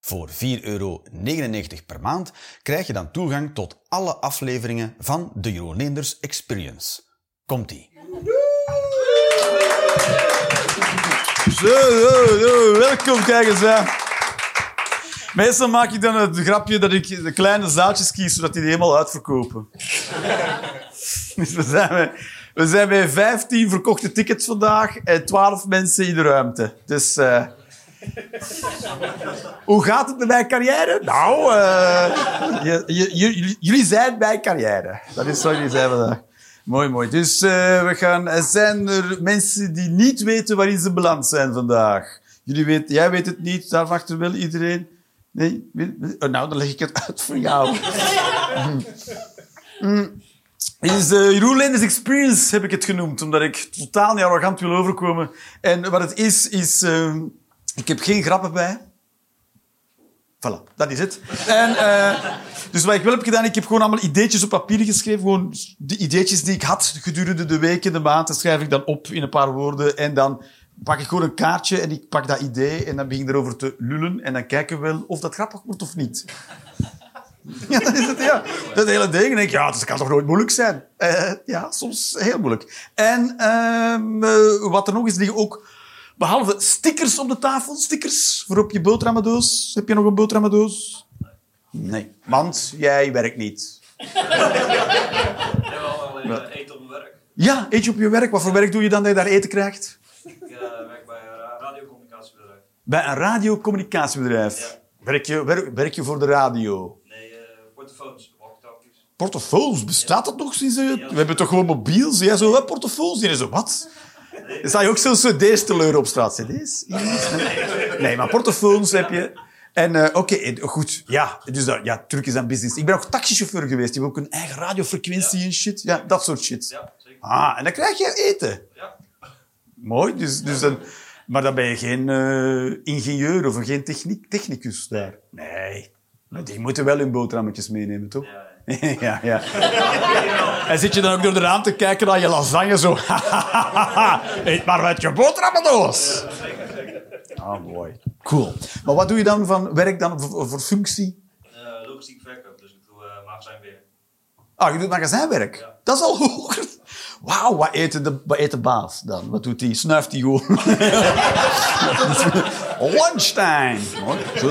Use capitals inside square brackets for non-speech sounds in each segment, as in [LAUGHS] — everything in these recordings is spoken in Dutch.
Voor 4,99 euro per maand krijg je dan toegang tot alle afleveringen van de Jeroen Experience. Komt-ie. Zo, zo, welkom kijkers. Hè. Meestal maak ik dan het grapje dat ik de kleine zaaltjes kies, zodat die helemaal uitverkopen. [LAUGHS] dus we zijn, bij, we zijn bij 15 verkochte tickets vandaag en 12 mensen in de ruimte. Dus... Uh, hoe gaat het met mijn carrière? Nou, je, jullie zijn bij carrière. Dat is wat jullie zijn vandaag. Mooi, mooi. Dus uh, we gaan... Zijn er mensen die niet weten waarin ze beland zijn vandaag? Jullie weten, jij weet het niet, daar achter wel iedereen. Nee? Oh, nou, dan leg ik het uit voor jou. mm. Mm. Is uh, Jeroen Experience heb ik het genoemd, omdat ik totaal niet arrogant wil overkomen. En wat het is, is... Uh, ik heb geen grappen bij. Voilà, dat is het. En, uh, dus wat ik wel heb gedaan, ik heb gewoon allemaal ideetjes op papier geschreven. Gewoon de ideetjes die ik had gedurende de weken, de maanden, schrijf ik dan op in een paar woorden. En dan pak ik gewoon een kaartje en ik pak dat idee en dan begin ik erover te lullen. En dan kijken we wel of dat grappig wordt of niet. [LAUGHS] Ja, dat is het, ja. Dat hele ding. En denk ik, ja, dat kan toch nooit moeilijk zijn? Uh, ja, soms heel moeilijk. En uh, wat er nog is, liggen ook Behalve stickers op de tafel, stickers voor op je boterhammendoos. Heb je nog een boterhammendoos? Nee, want jij werkt niet. Jawel, eten op mijn werk. Ja, eet je op je werk. Wat voor werk doe je dan dat je daar eten krijgt? Ik uh, werk bij een radiocommunicatiebedrijf. Bij een radiocommunicatiebedrijf? Ja. Werk, je, werk, werk je voor de radio? Nee, uh, portofoons. Portofoons? Bestaat dat nog sinds... Uh, we hebben toch gewoon mobiels? Jij zo, wat portofoons? Die zo, wat? [LAUGHS] Sta je ook zo'n cd's te leuren op straat? CD's? Nee, maar portofoons heb je. En uh, oké, okay, goed. Ja, dus dat, ja, truc is aan business. Ik ben ook taxichauffeur geweest. Die hebben ook een eigen radiofrequentie ja. en shit. Ja, dat soort shit. Ja, zeker. Ah, en dan krijg je eten. Ja. Mooi. Dus, dus dan, maar dan ben je geen uh, ingenieur of geen techniek, technicus daar. Nee. Die moeten wel hun boterhammetjes meenemen, toch? Ja, [LAUGHS] ja, ja. En zit je dan ook door de raam te kijken naar je lasagne zo... [LAUGHS] Eet maar met je boterhammendoos. Ah, mooi. Cool. Maar wat doe je dan van werk dan voor, voor functie? Uh, logistiek verkoop, dus ik doe uh, magazijnwerk. Ah, je doet magazijnwerk? Ja. Dat is al hoger. Wauw, wat eet, de, wat eet de baas dan? Wat doet hij? Snuift hij gewoon? [LAUGHS] Lunchtime. Uh,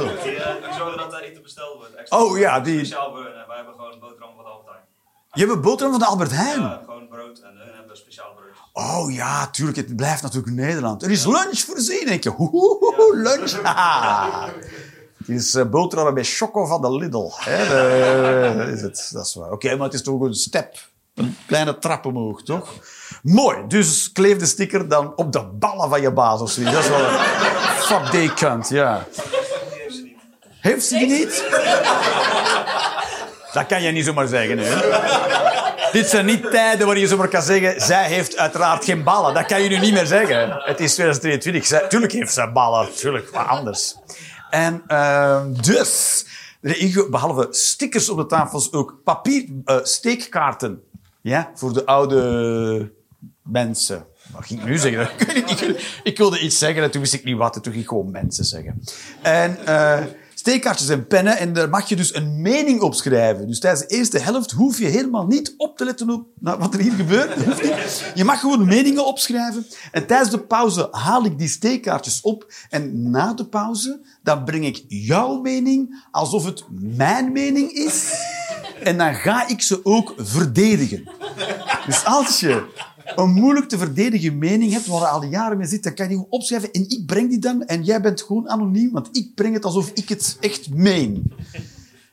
zorgen dat er eten besteld wordt. Extra oh ja, die... Speciaal voor, wij hebben gewoon boterham van de Albert Heijn. Je hebt een boterham van de Albert Heijn? Ja, gewoon brood en hun hebben speciaal brood. Oh ja, tuurlijk. Het blijft natuurlijk Nederland. Er is lunch voorzien. denk je, hoehoe, lunch. [LAUGHS] Het is uh, boterhammen bij Choco van de Lidl. Hè? De, is het. Dat is waar. Oké, okay, maar het is toch een step. Een kleine trap omhoog, toch? Mooi. Dus kleef de sticker dan op de ballen van je baas of zoiets. Dat is wel een fuck day cunt, ja. Heeft ze die niet? [LAUGHS] Dat kan je niet zomaar zeggen? Dit zijn niet tijden waar je zomaar kan zeggen... Zij heeft uiteraard geen ballen. Dat kan je nu niet meer zeggen. Het is 2023. Zij, tuurlijk heeft ze ballen. Tuurlijk, wat anders. En uh, dus... Behalve stickers op de tafels ook papier... Uh, steekkaarten. Ja, voor de oude mensen. Wat ging ik nu zeggen? Ik, ik, wilde iets zeggen en toen wist ik niet wat. En toen ging ik gewoon mensen zeggen. En... Uh, steekkaartjes en pennen en daar mag je dus een mening op schrijven. Dus tijdens de eerste helft hoef je helemaal niet op te letten op wat er hier gebeurt. Je mag gewoon meningen opschrijven. En tijdens de pauze haal ik die steekkaartjes op. En na de pauze, dan breng ik jouw mening alsof het mijn mening is. En dan ga ik ze ook verdedigen. Dus als je een moeilijk te verdedigen mening hebt, waar je al jaren mee zit, dan kan je die opschrijven en ik breng die dan en jij bent gewoon anoniem, want ik breng het alsof ik het echt meen.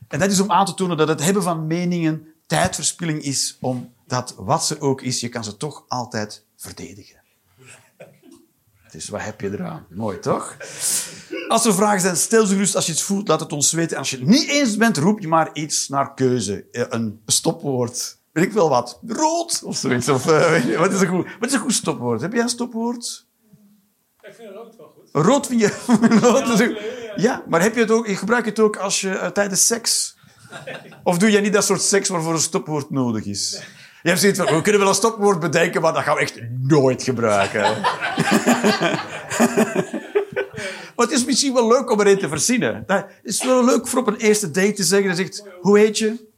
En dat is om aan te tonen dat het hebben van meningen tijdverspilling is, omdat wat ze ook is, je kan ze toch altijd verdedigen. Dus wat heb je eraan? Mooi, toch? Als er vragen zijn, stel ze gerust. Als je het voelt, laat het ons weten. Als je het niet eens bent, roep je maar iets naar keuze. Een stopwoord weet ik wel wat, rood of zoiets. Of, eh, weet je, wat, is een goed, wat is een goed stopwoord? Heb jij een stopwoord? Ik vind rood wel goed. Rood vind je... [LAUGHS] rood ja, maar heb je het ook, je gebruikt het ook als je, eh, tijdens seks? Of doe jij niet dat soort seks waarvoor een stopwoord nodig is? Je hebt zoiets van, we kunnen wel een stopwoord bedenken, maar dat gaan we echt nooit gebruiken. [LAUGHS] maar het is misschien wel leuk om erin te verzinnen. Dat is wel leuk voor op een eerste date te zeggen. Dan zegt, hoe heet je?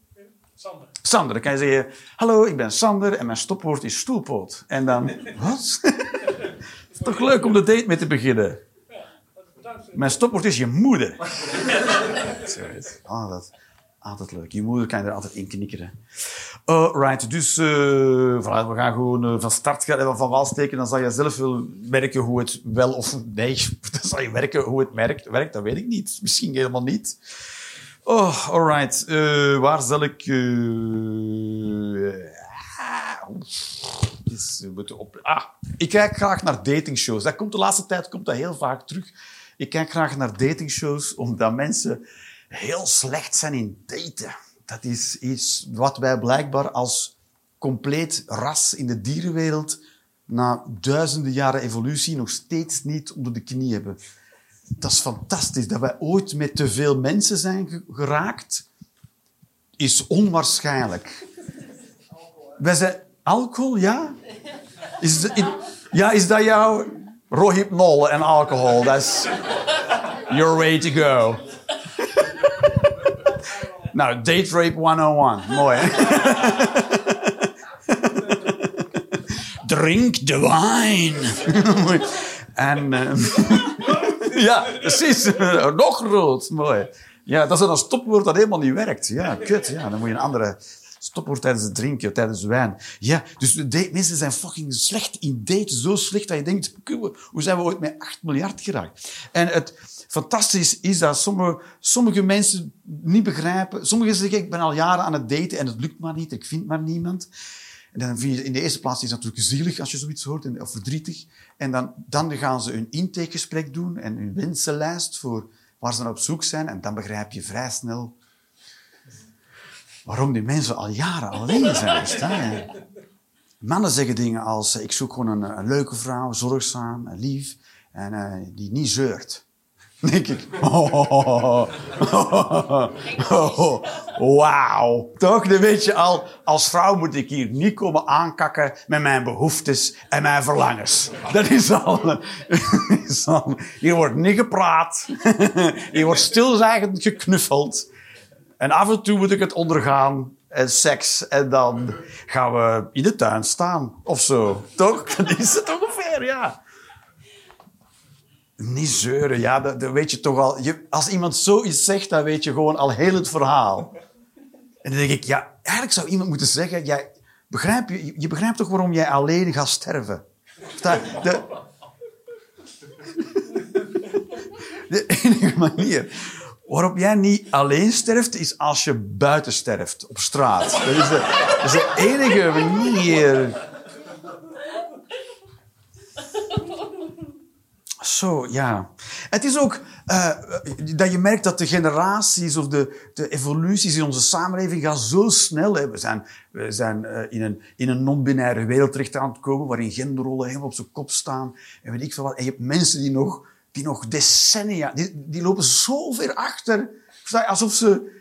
Sander. Dan kan je zeggen, hallo, ik ben Sander en mijn stopwoord is stoelpoot. En dan, [LAUGHS] wat? Het is toch leuk om de date mee te beginnen? Mijn stopwoord is je moeder. [LAUGHS] Ah, dat altijd leuk. Je moeder kan je er altijd in knikkeren. Uh, right, dus eh, voilà, we gaan gewoon eh, van start gaan, van wal steken. Dan zal je zelf wel merken hoe het wel of nee. [LAUGHS] Dan zal je merken hoe het merkt. werkt. Dat weet ik niet. Misschien helemaal niet. Oh, alright. Eh waar zal ik... eh, ah, dus we moeten op... Ah, ik kijk graag naar datingshows. Dat komt de laatste tijd komt dat heel vaak terug. Ik kijk graag naar datingshows omdat mensen heel slecht zijn in daten. Dat is iets wat wij blijkbaar als compleet ras in de dierenwereld na duizenden jaren evolutie nog steeds niet onder de knie hebben. Dat is fantastisch. Dat wij ooit met te veel mensen zijn ge- geraakt, is onwaarschijnlijk. Wij zijn... Alcohol, ja? Is, de- ja, is dat jouw rohypnol en alcohol? Is your way to go. nou, date rape 101. Mooi, hè? Drink the wine. [LAUGHS] En... ehm, ja, precies. [LAUGHS] Nog rood. Mooi. Ja, dat is een stopwoord dat helemaal niet werkt. Ja, kut. Ja, dan moet je een andere stopwoord tijdens het drinken, tijdens wijn. Ja, dus mensen zijn fucking slecht in daten. Zo slecht dat je denkt, hoe zijn we ooit met 8 miljard geraakt? En het fantastisch is dat sommige, sommige mensen niet begrijpen. Sommigen zeggen, ik ben al jaren aan het daten en het lukt maar niet. Ik vind maar niemand. Dan vind je, in de eerste plaats is het natuurlijk zielig als je zoiets hoort, of verdrietig. En dan, dan gaan ze hun intakegesprek doen en hun wensenlijst voor waar ze naar op zoek zijn. En dan begrijp je vrij snel waarom die mensen al jaren alleen zijn. Mannen zeggen dingen als, eh, ik zoek gewoon een, leuke vrouw, zorgzaam, lief, en eh, die niet zeurt. Denk ik, [LAUGHS] wauw. Toch? Dan weet je al, als vrouw moet ik hier niet komen aankakken met mijn behoeftes en mijn verlangens. Dat is al... [LAUGHS] dat is al hier wordt niet gepraat. [LAUGHS] Hier wordt stilzwijgend geknuffeld. En af en toe moet ik het ondergaan. En seks. En dan gaan we in de tuin staan. Of zo. Toch? Dat is het ongeveer, ja. Niet zeuren, ja, dat, weet je toch al. Je, als iemand zoiets zegt, dan weet je gewoon al heel het verhaal. En dan denk ik, ja, eigenlijk zou iemand moeten zeggen... Jij, begrijp je, je begrijpt toch waarom jij alleen gaat sterven? De enige manier waarop jij niet alleen sterft, is als je buiten sterft, op straat. Dat is de, dat is de enige manier... Zo, ja. Het is ook eh, dat je merkt dat de generaties of de, de evoluties in onze samenleving gaan zo snel. Hè. We zijn, we zijn eh, in een, in een non-binaire wereld terecht aan het komen waarin genderrollen helemaal op zijn kop staan. En weet ik veel wat. En je hebt mensen die nog, die nog decennia, die, die lopen zo ver achter. Alsof ze,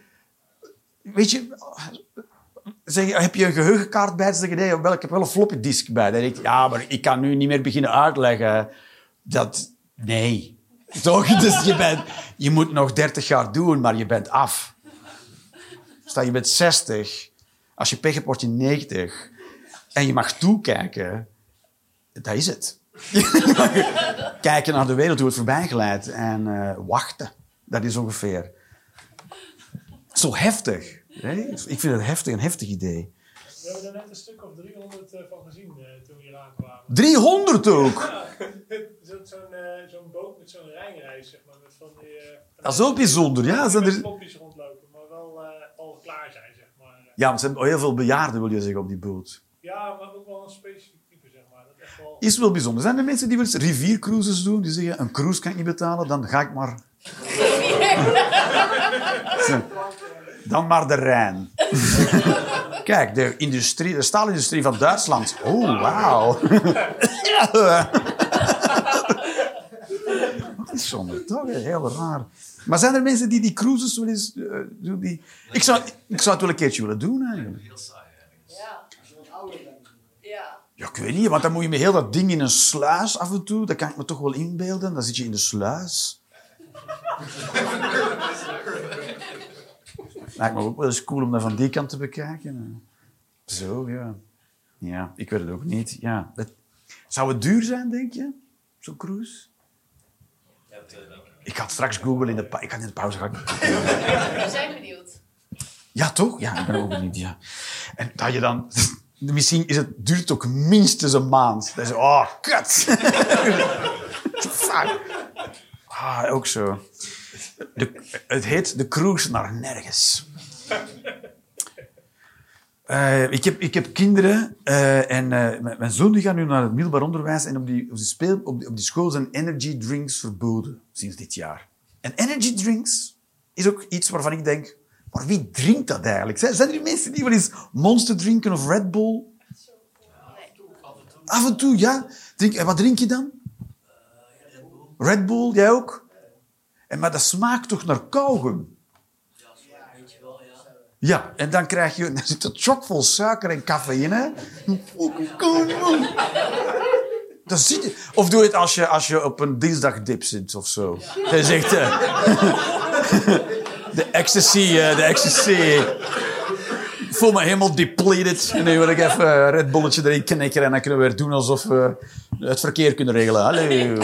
weet je, zeg, heb je een geheugenkaart bij? Zeg je, nee, wel, ik heb wel een floppy disk bij. Dan denk ik, ja, maar ik kan nu niet meer beginnen uitleggen dat... Nee. Toch? [LAUGHS] Dus je, bent, je moet nog 30 jaar doen, maar je bent af. Sta je bent 60. Als je pech hebt, word je 90. En je mag toekijken. Dat is het. [LAUGHS] Kijken naar de wereld, hoe het voorbij glijdt. En eh, wachten. Dat is ongeveer... Zo heftig. hè? Ik vind het heftig, een heftig idee. We hebben er net een stuk of 300 eh, van gezien eh, toen we hier aankwamen. 300 ook! [LAUGHS] Zo- Zo'n eh, zo'n boot met zo'n rijnreis, zeg maar. Met van die, eh, Dat is ook bijzonder, ja. Zijn er... poppies rondlopen, maar wel eh, al klaar zijn, zeg maar. Ja, want ze hebben heel veel bejaarden, wil je zeggen, op die boot. Ja, maar ook wel een specifiek type, zeg maar. Dat echt wel... Is wel bijzonder. Zijn er mensen die wel eens riviercruises doen? Die zeggen, een cruise kan ik niet betalen, dan ga ik maar... [LAUGHS] dan maar de Rijn. [LAUGHS] Kijk, de, industrie, de staalindustrie van Duitsland. Oh, wauw. [LAUGHS] [LAUGHS] Wat is zonde, toch? Heel raar. Maar zijn er mensen die die cruises wel eens eh, doen? Die... Ik, zou, ik zou het wel een keertje willen doen, eigenlijk. Heel saai eigenlijk. Ja. Ja. Ja, ik weet niet, want dan moet je met heel dat ding in een sluis af en toe. Dat kan ik me toch wel inbeelden. Dan zit je in de sluis. Lijkt me ook wel eens cool om dat van die kant te bekijken. Zo, ja. Ja, ik weet het ook niet. Ja, dat... Zou het duur zijn, denk je? Zo'n cruise? Ja, ik. Ga straks googlen in de, ik ga in de pauze. Ga ik... We zijn benieuwd. Ja, toch? Ja, ik ben ook benieuwd, ja. En dat je dan... Misschien is het, duurt het ook minstens een maand. Dat is, oh, kut. [LAUGHS] Fuck. Ah, ook zo. De, het heet De Cruise naar Nergens. Eh, ik, heb, ik heb kinderen eh, en eh, mijn, zoon die gaat nu naar het middelbaar onderwijs en op die, op die, op die, school zijn energy drinks verboden sinds dit jaar. En energy drinks is ook iets waarvan ik denk, maar wie drinkt dat eigenlijk? Zijn, zijn er mensen die wel eens Monster drinken of Red Bull? Af en toe, ja. Drink, en wat drink je dan? Red Bull, jij ook? Maar dat smaakt toch naar kauwgum? Ja, en dan krijg je... [LAUGHS] Dan zit het chockvol suiker en cafeïne. [LAUGHS] Dan zit of doe je het als je, als je op een dinsdagdip zit of zo. Dat is echt... eh, [LAUGHS] de ecstasy, eh, de ecstasy. Ik voel me helemaal depleted. En nu wil ik even een Red Bulletje erin knikken en dan kunnen we weer doen alsof we het verkeer kunnen regelen. Hallo.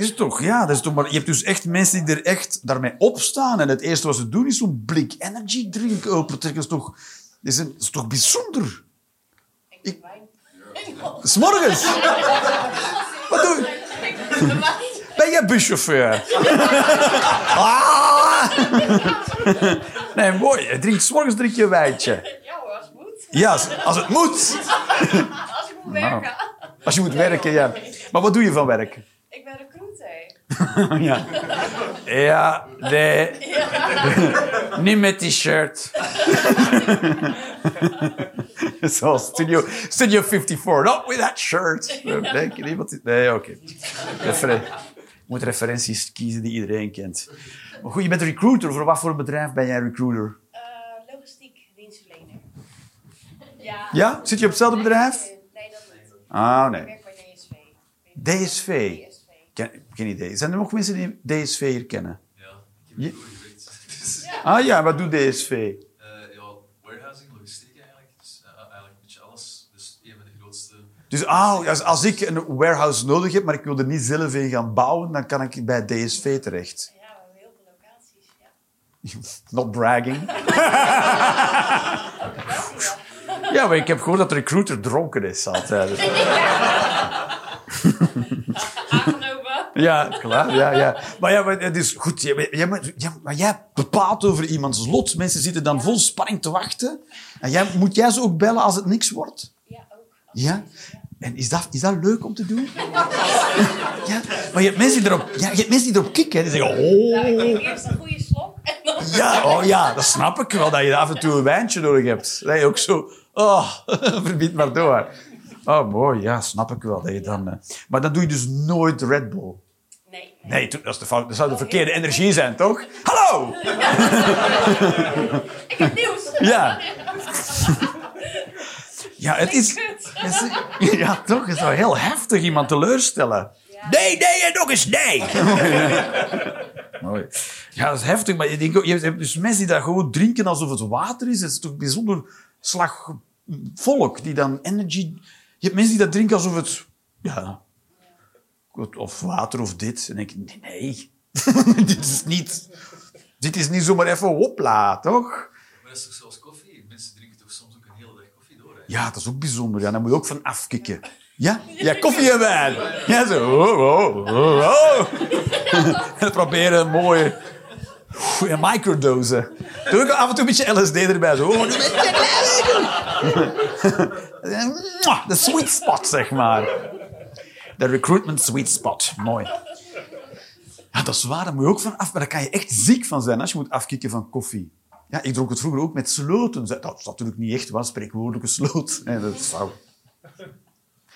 Is het toch? Ja, dat is toch maar... Je hebt dus echt mensen die er echt daarmee opstaan. En het eerste wat ze doen is zo'n blik energy drink opentrekken. Dat is toch, dat is, een, is toch bijzonder? Ik drink. S'morgens. Wat doe je? Drink. Ben jij buschauffeur? ah! nee, mooi. Je drinkt, 's morgens drink je een wijntje. Ja hoor, als het moet. Ja, als, als het moet. Als ik moet werken. Als je moet werken, ja. Maar wat doe je van werk? Ik recruiter. [LAUGHS] ja. Ja, nee. Niet met die shirt. [LAUGHS] Zoals Studio, Studio 54. Not with that shirt. Denk je niet wat... Nee, oké. Referen- Je moet referenties kiezen die iedereen kent. Maar goed, je bent recruiter. Voor wat voor bedrijf ben jij recruiter? Eh, logistiek dienstverlener. Ja. Ja? Zit je op hetzelfde bedrijf? Nee, dat niet. Ah, Ik nee. werk bij DSV. DSV. Geen idee. Zijn er nog mensen die DSV hier kennen? Ja, ik heb Je- het gewerkt. [LAUGHS] Ah ja, wat doet DSV? eh, ja, warehousing, logistiek eigenlijk. Dus eh, eigenlijk een beetje alles. Dus een van de grootste... Dus ah, als, als ik een warehouse nodig heb, maar ik wil er niet zelf in gaan bouwen, dan kan ik bij DSV terecht. Ja, we hebben heel veel locaties. Ja. [LAUGHS] Not bragging. [LAUGHS] Ja. Ja, maar ik heb gehoord dat de recruiter dronken is altijd. [LAUGHS] Ja, klaar. Ja, ja. Maar ja, maar het is goed. Jij, maar jij bepaalt over iemands lot. Mensen zitten dan vol spanning te wachten. En jij, moet jij ze ook bellen als het niks wordt? Ja, ook. Ja? En is dat, is dat leuk om te doen? [LAUGHS] Ja, maar je hebt mensen die erop, ja, je hebt mensen die erop kicken. Die zeggen, Nou, ik oh, neem eerst een goede slok en dan... ja, oh ja, dat snap ik wel, dat je af en toe een wijntje nodig hebt. Dat je ook zo, oh, [LAUGHS] verbied maar door. Oh, mooi, ja, snap ik wel. Dan, eh, maar dan doe je dus nooit Red Bull. Nee, nee. Nee, dat, is de fout, dat zou de verkeerde energie zijn, toch? Hallo! [LAUGHS] Ik heb nieuws. Ja. [LAUGHS] Ja, het is... Kut. het is- [LAUGHS] Ja, toch? Het is wel heel heftig iemand teleurstellen. Nee, nee en nog eens nee. Mooi. Ja, dat is heftig, maar je, hebt dus mensen die dat gewoon drinken alsof het water is. Het is toch bijzonder slag volk die dan energy... Je hebt mensen die dat drinken alsof het... Ja, of water of dit. En dan denk ik, nee, nee. [LAUGHS] dit is niet... Dit is niet zomaar even hopla, toch? Maar dat is toch zoals koffie? Mensen drinken toch soms ook een hele dag koffie door. Hè? Ja, dat is ook bijzonder. Ja, daar moet je ook van afkicken. Ja? [LAUGHS] Ja, koffie en wijn. Ja, zo. Oh, oh, oh, oh. En [LAUGHS] proberen een mooie goeie microdosen. Doe ik af en toe een beetje LSD erbij. Zo. Oh, De sweet spot, zeg maar. De recruitment sweet spot. Mooi. Ja, dat is waar, daar moet je ook van af. Maar daar kan je echt ziek van zijn als je moet afkicken van koffie. Ja, ik dronk het vroeger ook met sloten. Dat is natuurlijk niet echt wel spreekwoordelijke sloot. Dat zou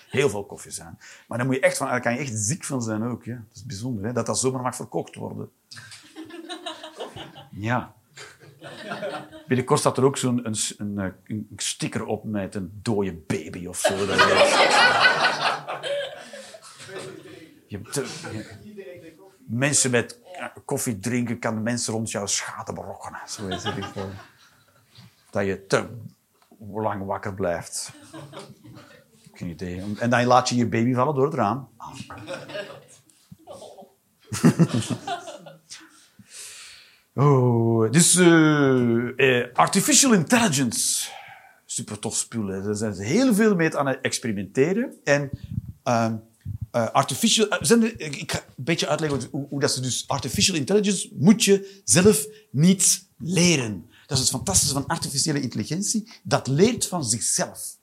heel veel koffie zijn. Maar daar, moet je echt van, daar kan je echt ziek van zijn ook. Ja. Dat is bijzonder, hè? dat dat zomaar mag verkocht worden. Ja. Binnenkort staat er ook zo'n een, een, eh, een sticker op met een dode baby of zo. Je- hebt je- mensen met eh, koffie drinken kan de mensen rond jou schade berokkenen. Zo is het. eh, Dat je te lang wakker blijft. Geen idee. En dan laat je je baby vallen door het raam. [LAUGHS] Oh, dus eh, eh, artificial intelligence. Super tof spul. Er zijn heel veel mee aan het experimenteren. En ehm, eh, artificial... ik ga een beetje uitleggen hoe, hoe dat ze dus... Artificial intelligence moet je zelf niet leren. Dat is het fantastische van artificiële intelligentie. Dat leert van zichzelf.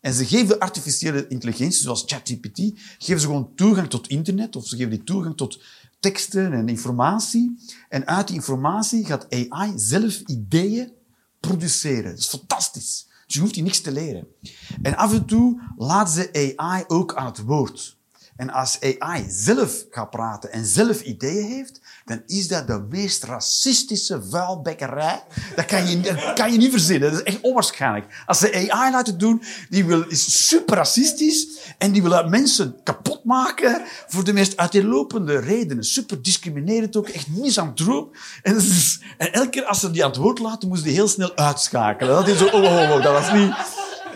En ze geven artificiële intelligentie, zoals ChatGPT, geven ze gewoon toegang tot internet, of ze geven die toegang tot teksten en informatie. En uit die informatie gaat AI zelf ideeën produceren. Dat is fantastisch. Dus je hoeft die niks te leren. En af en toe laten ze AI ook aan het woord. En als AI zelf gaat praten en zelf ideeën heeft, dan is dat de meest racistische vuilbekkerij. Dat kan je, kan je niet verzinnen. Dat is echt onwaarschijnlijk. Als ze AI laten doen, die wil, is super racistisch en die wil mensen kapot maken voor de meest uiteenlopende redenen. Super discriminerend ook, echt misantroop. En, en elke keer als ze die aan het woord laten, moesten die heel snel uitschakelen. Dat is zo, oh, oh, oh, dat was niet...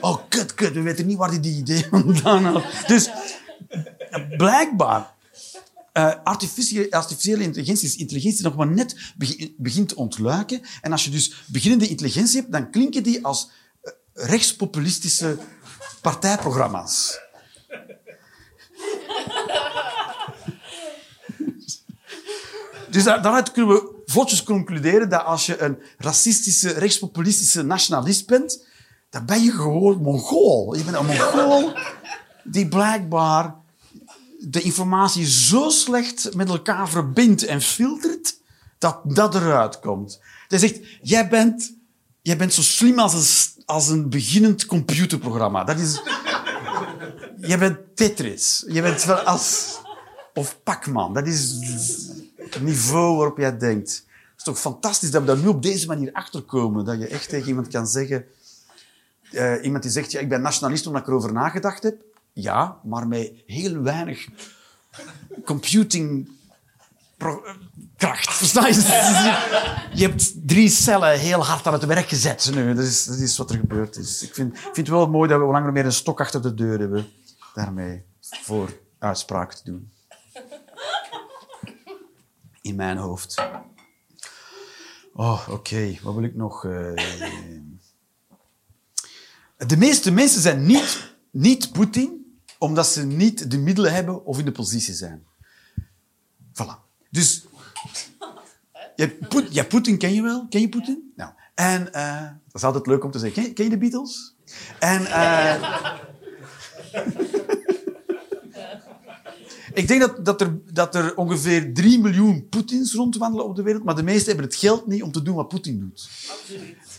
Oh, kut, kut, we weten niet waar die die idee vandaan had. Dus blijkbaar eh, artificiële, artificiële intelligentie is intelligentie nog maar net begi- begint te ontluiken. En als je dus beginnende intelligentie hebt, dan klinken die als eh, rechtspopulistische partijprogramma's. Dus daar- daaruit kunnen we vlotjes concluderen dat als je een racistische, rechtspopulistische nationalist bent, dan ben je gewoon Mongool. Je bent een Mongool die blijkbaar de informatie zo slecht met elkaar verbindt en filtert, dat dat eruit komt. Hij zegt, jij bent, jij bent zo slim als een, als een beginnend computerprogramma. Dat is... [LAUGHS] Jij bent Tetris. Je bent wel als... Of Pac-Man. Dat is het niveau waarop jij denkt. Het is toch fantastisch dat we daar nu op deze manier achter komen. Dat je echt tegen iemand kan zeggen... eh, iemand die zegt, ja, ik ben nationalist omdat ik erover nagedacht heb. Ja, maar met heel weinig computing eh, kracht. Je? Je hebt drie cellen heel hard aan het werk gezet nu. Dat is, dat is wat er gebeurd is. Ik vind, vind het wel mooi dat we langer meer een stok achter de deur hebben. Daarmee voor uitspraak te doen. In mijn hoofd. Oh, oké. Wat wil ik nog? eh? De meeste mensen zijn niet, niet Poetin, omdat ze niet de middelen hebben of in de positie zijn. Voilà. Dus... Ja, Poetin ken je wel. Ken je Poetin? Nou. En eh, dat is altijd leuk om te zeggen. Ken, ken je de Beatles? En... eh, [LAUGHS] Ik denk dat, dat, er, dat er ongeveer 3 miljoen Poetins rondwandelen op de wereld, maar de meesten hebben het geld niet om te doen wat Poetin doet.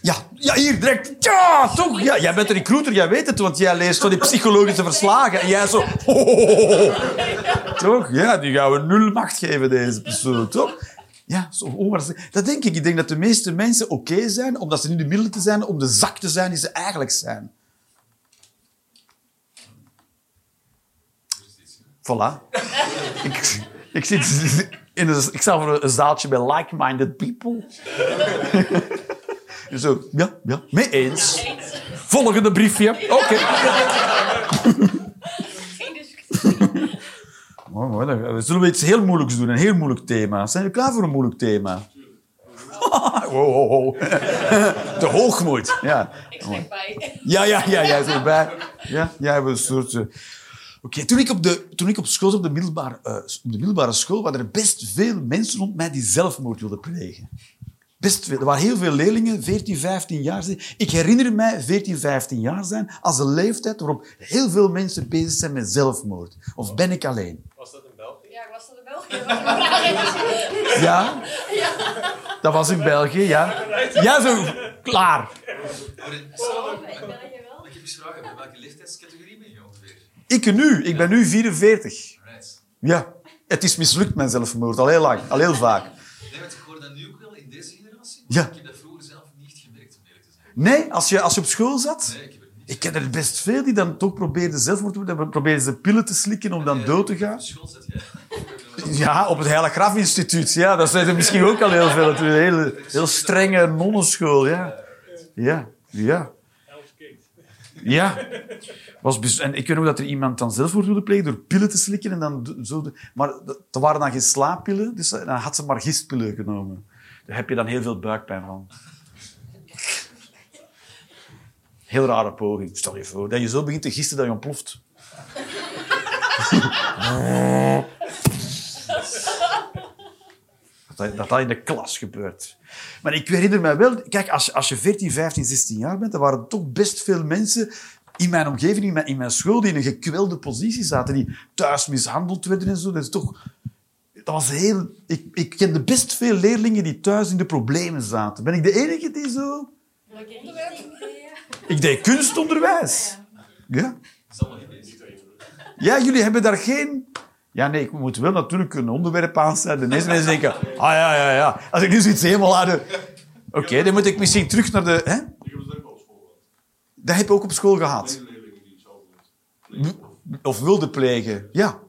Ja, ja, hier direct. Ja, toch? Ja, jij bent een recruiter, jij weet het, want jij leest van die psychologische verslagen. En jij zo... Toch? Ja, die gaan we nul macht geven, deze persoon, toch? Ja, zo onwaarschijnlijk. Dat denk ik. Ik denk dat de meeste mensen oké zijn, omdat ze niet de middelen te zijn, om de zak te zijn die ze eigenlijk zijn. Voilà. ik, ik, zit in een, ik sta voor een zaaltje met like-minded people. Zo, ja, ja, mee eens. Volgende briefje. Oké. [LAUGHS] Mooi, mooi. Dan zullen we iets heel moeilijks doen, een heel moeilijk thema. Zijn we klaar voor een moeilijk thema? [LAUGHS] wow, wow, wow. De hoogmoed. [LAUGHS] Ja. Ik schrik bij. Ja, ja, ja, jij zit erbij. Ja, jij hebt een soort... eh, Oké, toen, ik op de, toen ik op school zat, op de, middelbare, eh, op de middelbare school, waren er best veel mensen rond mij die zelfmoord wilden plegen. Best veel. Er waren heel veel leerlingen, 14, 15 jaar. zijn. Ik herinner mij 14, 15 jaar zijn als een leeftijd waarop heel veel mensen bezig zijn met zelfmoord. Of ben ik alleen? Was dat in België? Ja, ik was dat in België? Was een vraag [LAUGHS] is. Ja? Dat was in België, ja. Ja, zo. Klaar. Maar in- in België wel. Ik heb eens vragen, in welke leeftijdscategorie ben je ongeveer? Ik nu. Ik ben nu 44. Right. Ja. Het is mislukt, mijn zelfmoord. Al heel lang. Al heel vaak. Nee, want ik hoor dat nu ook wel in deze generatie. Ja. Ik heb dat vroeger zelf niet gemerkt, om eerlijk te zijn. Nee, als je, als je op school zat... Nee, ik heb het niet. Ik ken er best veel die dan toch probeerden zelfmoord te doen. Dan probeerden ze pillen te slikken om dan dood te gaan. Op school zit, ja. [LAUGHS] Ja, op het Heilig Graf Instituut. Ja, dat zijn er misschien ook al heel veel. Het is een hele, heel strenge nonnenschool, ja. Ja, ja. Ja. Was en ik weet nog dat er iemand dan zelfmoord wilde plegen door pillen te slikken. En dan zo de- maar dat waren dan geen slaappillen, dus dan had ze maar gistpillen genomen. Daar heb je dan heel veel buikpijn van. Heel rare poging. Stel je voor dat je zo begint te gisten dat je ontploft. Dat, dat in de klas gebeurt. Maar ik herinner me wel... Kijk, als, je- als je 14, 15, 16 jaar bent, dan waren er toch best veel mensen in mijn omgeving, in mijn, in mijn school, die in een gekwelde positie zaten, die thuis mishandeld werden en zo. Dat is toch... Dat was heel... Ik, ik kende best veel leerlingen die thuis in de problemen zaten. Ben ik de enige die zo... Ik deed kunstonderwijs. Ja. Ja, jullie hebben daar geen... Ja, nee, ik moet wel natuurlijk een onderwerp aansnijden. De meeste mensen denken... Ah, ja, ja, ja. Als ik nu zoiets helemaal aan de... Oké, dan moet ik misschien terug naar de... Hè? Ik heb het ook op school gehad. Dat heb je ook op school gehad. Leerlingen die het zo doen. Of wilde plegen. Ja.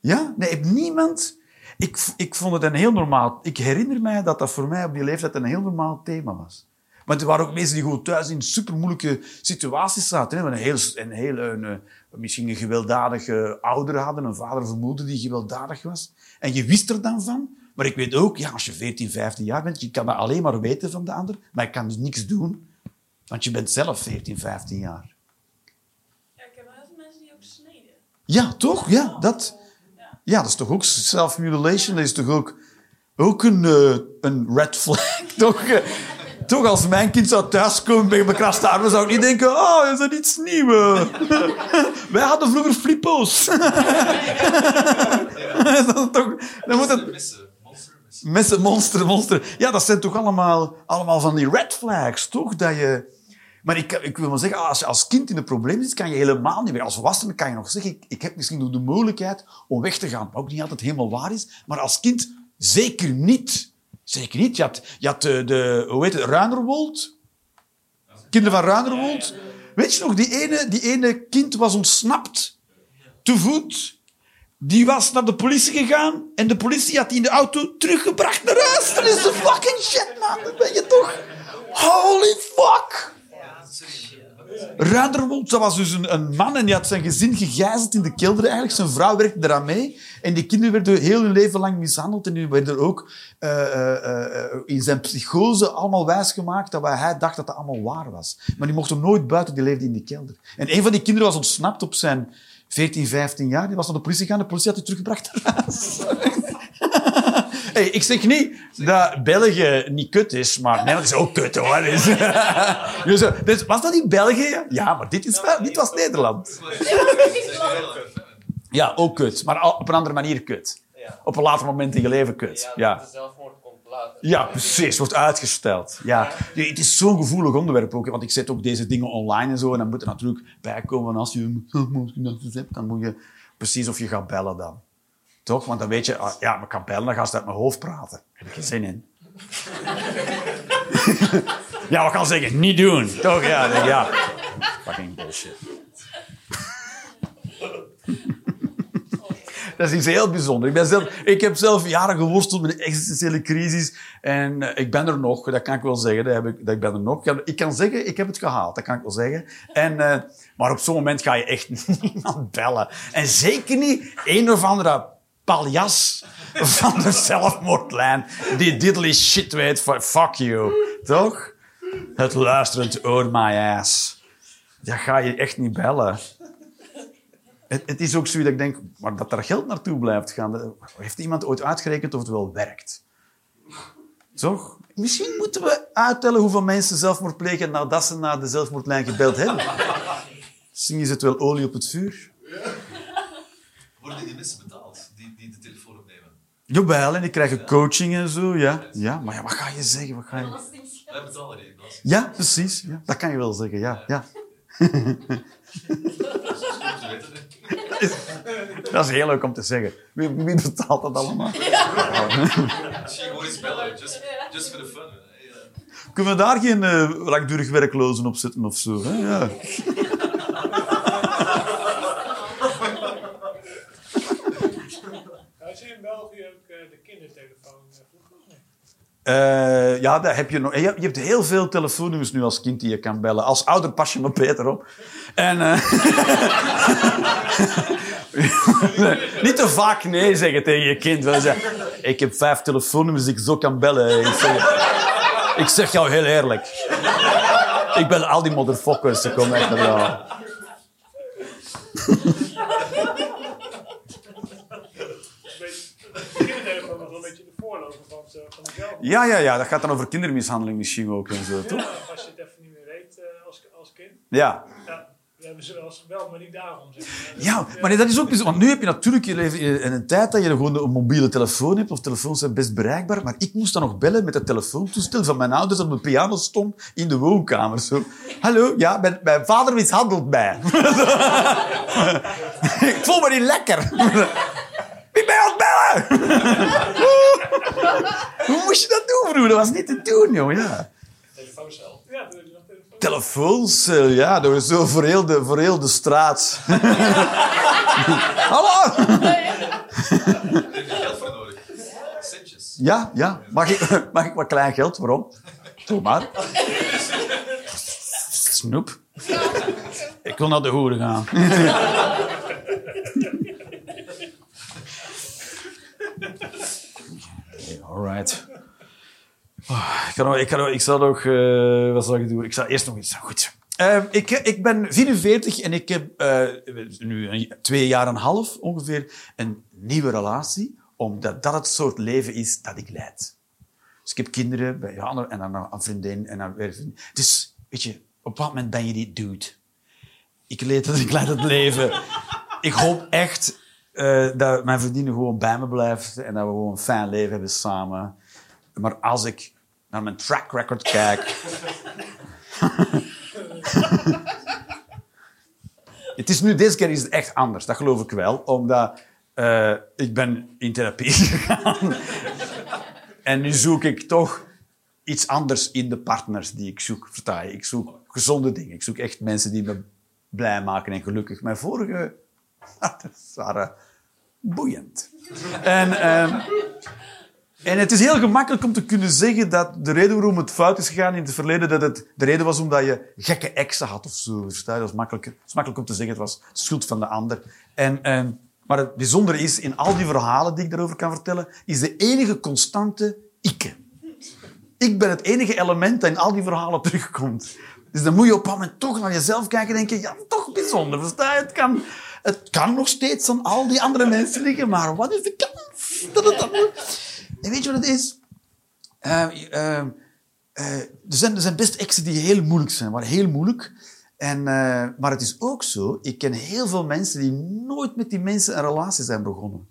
Ja? Nee, niemand... Ik, ik vond het een heel normaal... Ik herinner mij dat dat voor mij op die leeftijd een heel normaal thema was. Want er waren ook mensen die gewoon thuis in supermoeilijke situaties zaten. Hè? Een heel, een heel, een, eh, misschien een gewelddadige ouder hadden, een vader of een moeder die gewelddadig was. En je wist er dan van. Maar ik weet ook, ja, als je 14, 15 jaar bent, je kan dat alleen maar weten van de ander, maar je kan dus niks doen. Want je bent zelf 14, 15 jaar. Ja, ik heb heel veel mensen die ook sneden. Ja, toch? Ja, dat, ja, dat is toch ook self-mutilation? Dat is toch ook, ook een, eh, een red flag? [LAUGHS] toch, eh, toch, als mijn kind zou thuiskomen bij bekraste armen, zou ik niet denken, oh, is dat iets nieuws? [LAUGHS] Wij hadden vroeger flippo's. [LAUGHS] toch, dan moet het... Missen, monster, missen. Messen, monster, monster. Ja, dat zijn toch allemaal, allemaal van die red flags, toch? Dat je... Maar ik, ik wil maar zeggen, als je als kind in een probleem zit, kan je helemaal niet meer. Als volwassene kan je nog zeggen, ik, ik heb misschien nog de mogelijkheid om weg te gaan. Wat ook niet altijd helemaal waar is. Maar als kind zeker niet. Zeker niet. Je had, je had de, de, hoe heet het, Ruinerwold. Kinderen van Ruinerwold. Weet je nog, die ene, die ene kind was ontsnapt. Te voet. Die was naar de politie gegaan en de politie had die in de auto teruggebracht naar huis. Dat is de fucking shit, man. Dat ben je toch? Holy fuck! Ruiderwold, dat was dus een, een man en die had zijn gezin gegijzeld in de kelder eigenlijk. Zijn vrouw werkte eraan mee. En die kinderen werden heel hun leven lang mishandeld. En die werden ook eh, eh, eh, in zijn psychose allemaal wijsgemaakt dat hij dacht dat dat allemaal waar was. Maar die mochten nooit buiten, die leefde in die kelder. En een van die kinderen was ontsnapt op zijn 14, 15 jaar. Die was naar de politie gegaan. De politie had hij teruggebracht [LAUGHS] naar huis. Hey, ik zeg niet dat België niet kut is, maar Nederland is ook kut, hoor. Dus, dus, eh, dus was dat in België? Ja, maar dit, is wel, dit was Nederland. Ja, ook kut, maar op een andere manier kut. Op een later moment in je leven kut. Ja, Ja, precies. Wordt uitgesteld. Ja. Ja, Het is zo'n gevoelig onderwerp ook, want ik zet ook deze dingen online en zo. En dan moet er natuurlijk bijkomen als je een hebt, dan moet je precies of je gaat bellen dan. Want dan weet je, ah, ja, maar kan bellen, dan gaan ze uit mijn hoofd praten. Heb ik geen zin in. [LAUGHS] ja, wat kan zeggen? Niet doen. Toch? Ja, denk ja. Fucking bullshit. [LAUGHS] Dat is iets heel bijzonders. Ik, ben zelf, ik heb zelf jaren geworsteld met een existentiële crisis. En eh, ik ben er nog, dat kan ik wel zeggen. Dat, heb ik, dat ik ben er nog. Ik kan, ik kan zeggen, ik heb het gehaald. Dat kan ik wel zeggen. En, eh, maar op zo'n moment ga je echt [LAUGHS] niemand bellen. En zeker niet een of andere paljas van de zelfmoordlijn die diddly shit weet van fuck you. Toch? Het luisterend oor my ass. Dat ga je echt niet bellen. Het, het is ook zo dat ik denk, maar dat er geld naartoe blijft gaan. Heeft iemand ooit uitgerekend of het wel werkt? Toch? Misschien moeten we uittellen hoeveel mensen zelfmoord plegen nadat ze naar de zelfmoordlijn gebeld hebben. [LAUGHS] Misschien is het wel olie op het vuur. Worden die mensen betaald? Die die, die de telefoon opnemen. Jawel, en die krijgen coaching en zo, ja. Ja, maar ja, wat ga je zeggen? Wat ga je... Betalen die belasting. Ja, precies. Ja, dat kan je wel zeggen, ja. ja. [LAUGHS] Dat is heel leuk om te zeggen. Wie, wie betaalt dat allemaal? Gewoon eens bellen, just, for the fun. Kunnen we daar geen eh, langdurig werklozen op zetten of zo? Hè? Ja. Had je in België ook eh, de kindertelefoon eh? Eh, ja, daar heb je, nog, je hebt- je hebt heel veel telefoonnummers nu als kind die je kan bellen. Als ouder pas je me beter op. En, eh, [LAUGHS] niet te vaak nee zeggen tegen je kind. Zeggen, ik heb vijf telefoonnummers die ik zo kan bellen. Ik zeg, ik zeg jou heel eerlijk. Ik bel al die motherfuckers. Ze komen echt naar jou. Een beetje- De kindertelefoon was wel een beetje de voorloper van, zo- van de zelf. Ja, ja, ja. Dat gaat dan over kindermishandeling misschien ook en zo, toch? Ja, als je het even niet meer weet eh, als, als kind. Ja. Ja, we hebben ze wel eens gebeld, maar niet daarom. Zeg maar. Ja, maar nee, dat is ook bijzonder. Want nu heb je natuurlijk je leven in een tijd dat je gewoon een mobiele telefoon hebt, of telefoons zijn best bereikbaar, maar ik moest dan nog bellen met het telefoontoestel van mijn ouders dat op de piano stond in de woonkamer. Zo, hallo, ja, mijn, mijn vader mishandelt mij. [LAUGHS] ik voel me niet lekker. Wie ben je [LAUGHS] Hoe moest je dat doen, broer? Dat was niet te doen, joh. Ja. Telefooncel. Ja, toen heb je nog telefoon. Telefoons, eh, ja, dat was zo voor heel de, voor heel de straat. [LAUGHS] Hallo! Daar heb je geld voor nodig. Centjes. Ja, ja. Mag ik, [LAUGHS] mag ik wat klein geld? Waarom? Doe maar. Snoep. Ik wil naar de hoeren gaan. Alright. Ik, kan nog, ik, kan nog, ik zal nog... eh, wat zal ik doen? Ik zal eerst nog iets... Goed. Eh, ik, ik ben 44 en ik heb eh, nu twee jaar en een half ongeveer een nieuwe relatie, omdat dat het soort leven is dat ik leid. Dus ik heb kinderen en dan een vriendin en dan weer. Dus, weet je, op wat moment ben je die dude? Ik leid het, ik leid het leven. Ik hoop echt eh, dat mijn vriendin gewoon bij me blijft en dat we gewoon een fijn leven hebben samen. Maar als ik naar mijn track record kijk... [LAUGHS] het is nu, deze keer is het echt anders, dat geloof ik wel. Omdat eh, ik ben in therapie [LAUGHS] gegaan. en nu zoek ik toch iets anders in de partners die ik zoek. Versta je? Ik zoek gezonde dingen. Ik zoek echt mensen die me blij maken en gelukkig. Mijn vorige waren boeiend. en, ehm, en het is heel gemakkelijk om te kunnen zeggen dat de reden waarom het fout is gegaan in het verleden, dat het de reden was omdat je gekke exen had of zo. Dat is makkelijk, is makkelijk om te zeggen, het was schuld van de ander. En, ehm, maar het bijzondere is, in al die verhalen die ik daarover kan vertellen, is de enige constante ikke. Ik ben het enige element dat in al die verhalen terugkomt. Dus dan moet je op een moment toch naar jezelf kijken en denken, ja, toch bijzonder, versta je? Het kan, het kan nog steeds aan al die andere mensen liggen, maar wat is de kans dat het dan... En weet je wat het is? Eh, eh, eh, er, zijn, er zijn best exen die heel moeilijk zijn, maar heel moeilijk. En, maar het is ook zo, ik ken heel veel mensen die nooit met die mensen een relatie zijn begonnen.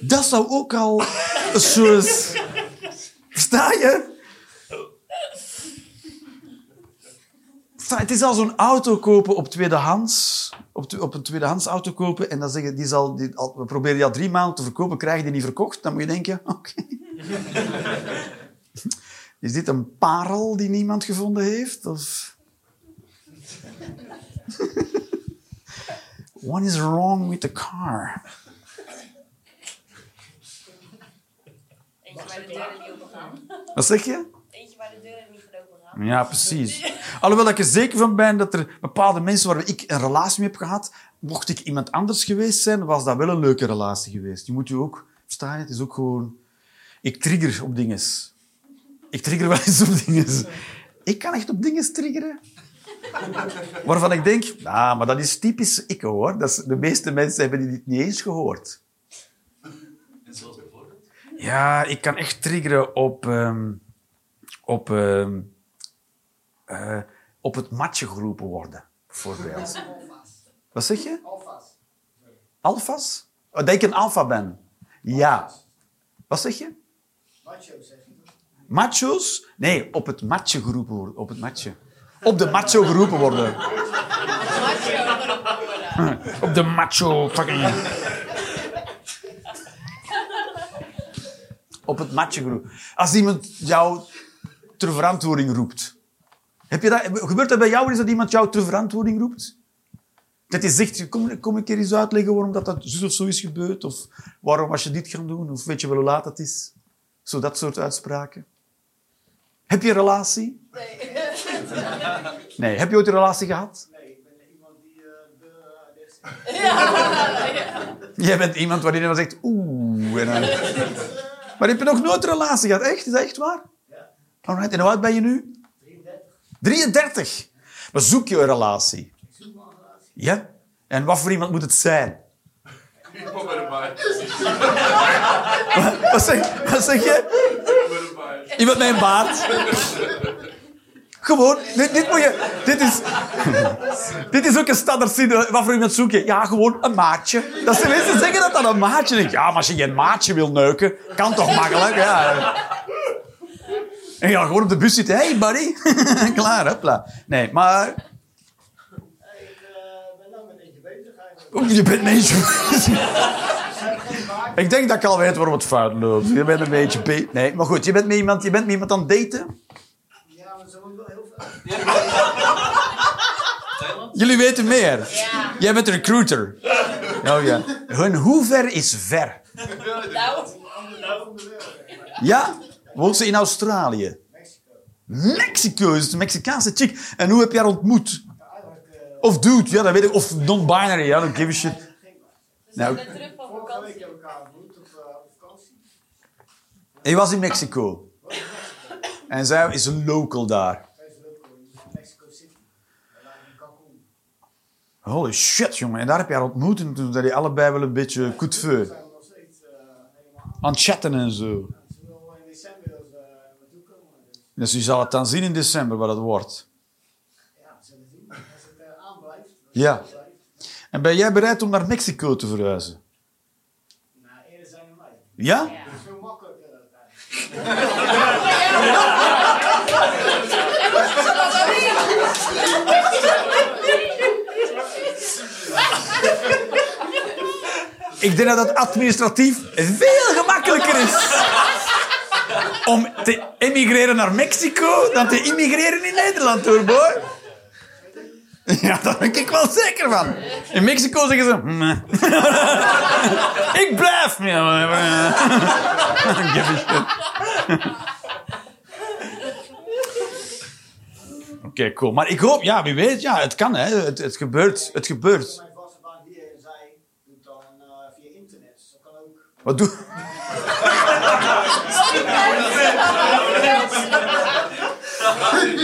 Dat zou ook al een soort... Je? Versta je? Het is al zo'n auto kopen op tweedehands. Op, op een tweedehands auto kopen en dan zeggen die zal, die, al, we proberen die al drie maanden te verkopen, krijg je die niet verkocht. Dan moet je denken, [LAUGHS] oké. [LAUGHS] Is dit een parel die niemand gevonden heeft? Of... [LAUGHS] What is wrong with the car? Wat zeg je? Eentje waar de deuren niet van open gaan. Ja, precies. Alhoewel ik er zeker van ben dat er bepaalde mensen waar ik een relatie mee heb gehad, mocht ik iemand anders geweest zijn, was dat wel een leuke relatie geweest. Je moet je ook, versta je? Het is ook gewoon... Ik trigger op dingen. Ik trigger wel eens op dingen. Ik kan echt op dingen triggeren. Waarvan ik denk, ah, maar dat is typisch ik hoor. Dat is, de meeste mensen hebben dit niet eens gehoord. En zoals bijvoorbeeld. Ja, ik kan echt triggeren op, ehm, op, ehm, eh, op het matje geroepen worden, bijvoorbeeld. [LAUGHS] Wat zeg je? Alfas. Alfas? Oh, dat ik een alfa ben. Ja. Wat zeg je? Macho, zeg je. Macho's? Nee, op het matje geroepen worden. Op het matje. Op de macho geroepen worden. [LAUGHS] Op de macho fucking... Op het matje geroepen. Als iemand jou ter verantwoording roept. Heb je dat, gebeurt dat bij jou eens dat iemand jou ter verantwoording roept? Dat je zegt, kom, kom een keer eens uitleggen waarom dat, dat zo of zo is gebeurd. Of waarom was je dit gaan doen. Of weet je wel hoe laat het is. Zo dat soort uitspraken. Heb je een relatie? Nee. Nee. Heb je ooit een relatie gehad? Nee, ik ben iemand die eh de uh, [LAUGHS] Jij bent iemand waarin iemand zegt, oeh. En dan... [LAUGHS] Maar heb je nog nooit een relatie gehad? Echt? Is dat echt waar? Ja. Alright. En hoe oud ben je nu? 33. 33. Maar zoek je een relatie? Ja? En wat voor iemand moet het zijn? Baard. Wat zeg, wat zeg je? Iemand met een baard. Gewoon, dit, dit moet je... Dit is, dit is ook een standaard. Wat voor iemand zoek je? Ja, gewoon een maatje. Dat ze mensen zeggen dat dat een maatje is. Ja, maar als je geen maatje wil neuken, kan toch makkelijk? Ja. En ja, gewoon op de bus zitten. Hey, buddy. [LAUGHS] Klaar, hopla. Nee, maar... Eh, ben nou met eentje bezig eigenlijk. Oeh, Je bent meisje. [LAUGHS] Ik denk dat ik al weet waarom het fout loopt. Je bent een beetje... pe- Nee, maar goed, je bent met iemand, je bent met iemand aan het daten. Ja, maar zo moet wel heel veel. [LAUGHS] Jullie weten meer. Ja. Jij bent een recruiter. Oh ja. Hun hoe ver is ver? Nou. Ja? Woont ze in Australië? Mexico. Mexico is het een Mexicaanse chick. En hoe heb je haar ontmoet? Of dude, ja, dat weet ik. Of non-binary, ja, don't give a shit. Nou. eh. Hij was in Mexico. En zij is een local daar. Zij is leuk hoor. in Mexico City. We waren in Cancun. Holy shit, jongen. En daar heb je haar ontmoet. En toen zijn die allebei wel een beetje goed Daar feu. zijn we nog steeds eh. Aan het chatten en zo. Ze wil in december wil ze eh, naartoe komen. Dus je zal het dan zien in december wat het wordt. ja, we zullen zien. Als het eh, aanblijft. het Ja. En ben jij bereid om naar Mexico te verhuizen? Nou, eerder zijn we mij. Ja? Dat is veel makkelijker. eh, Ik denk dat dat administratief veel gemakkelijker is om te emigreren naar Mexico dan te immigreren in Nederland, hoor, boy. Ja, daar ben ik wel zeker van. In Mexico zeggen ze... [LAUGHS] Ik blijf. Ja. [LAUGHS] [LAUGHS] Oké, cool. Maar ik hoop, ja, wie weet, ja, het kan, hè. Het, het gebeurt, het gebeurt. Mijn vaste baan hier en zij doet dan eh, via internet. Dat kan ook. Wat doe...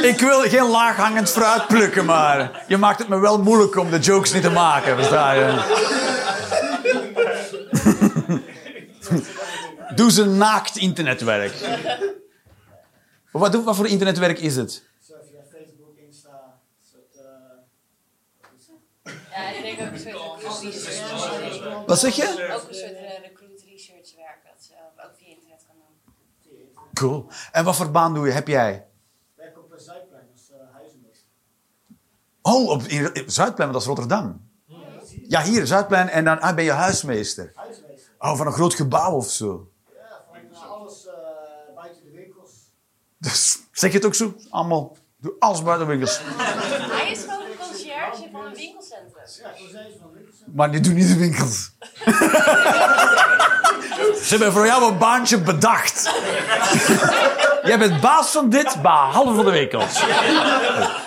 Ik wil geen laaghangend fruit plukken, maar je maakt het me wel moeilijk om de jokes niet te maken, versta je? [LAUGHS] Doe ze naakt internetwerk. Wat, voor internetwerk is het? Facebook, Insta. soort, Ja, ik denk ook een soort. Wat zeg je? Ook een soort eh, recruit research werk dat ze ook via internet kan doen. via internet. Cool. En wat voor baan doe je? Heb jij? Ik werk op eh, Zuidplein als uh, huizenmeester. Oh, op in, in Zuidplein, dat is Rotterdam. Ja, hier, Zuidplein. En dan ah, ben je huismeester. Huismeester. Oh, van een groot gebouw of zo. Ja, van eh, alles eh, buiten de winkels. Dus, zeg je het ook zo? Allemaal. Doe alles buiten winkels. [LAUGHS] Hij is gewoon een conciërge van een winkelcentrum. Ja, kozijns van winkels. Maar die doen niet de winkels. [LAUGHS] Ze hebben voor jou een baantje bedacht. Jij bent baas van dit, behalve van de winkels.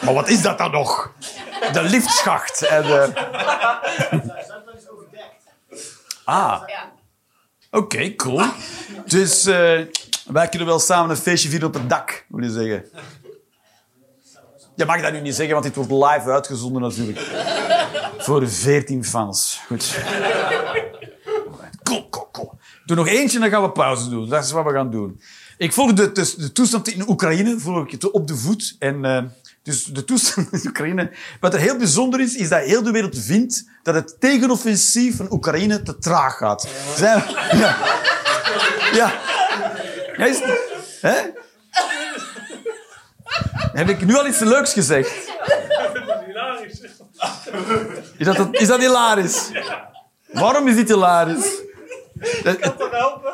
Maar wat is dat dan nog? De liftschacht. En overdekt. Ah, oké, cool. Dus eh, wij kunnen wel samen een feestje vieren op het dak, wil je zeggen. Je mag dat nu niet zeggen, want dit wordt live uitgezonden natuurlijk. Voor 14 fans. Goed. Cool, cool, cool. Doe nog eentje en dan gaan we pauze doen. Dat is wat we gaan doen. Ik volg de, de, de toestand in Oekraïne volg ik op de voet. En eh, Dus de toestand in Oekraïne. Wat er heel bijzonder is, is dat heel de wereld vindt dat het tegenoffensief van Oekraïne te traag gaat. Zijn ja. Ja. Heb ik nu al iets leuks gezegd? Is dat, is dat hilarisch? Waarom is dit hilarisch? Dat- kan toch helpen?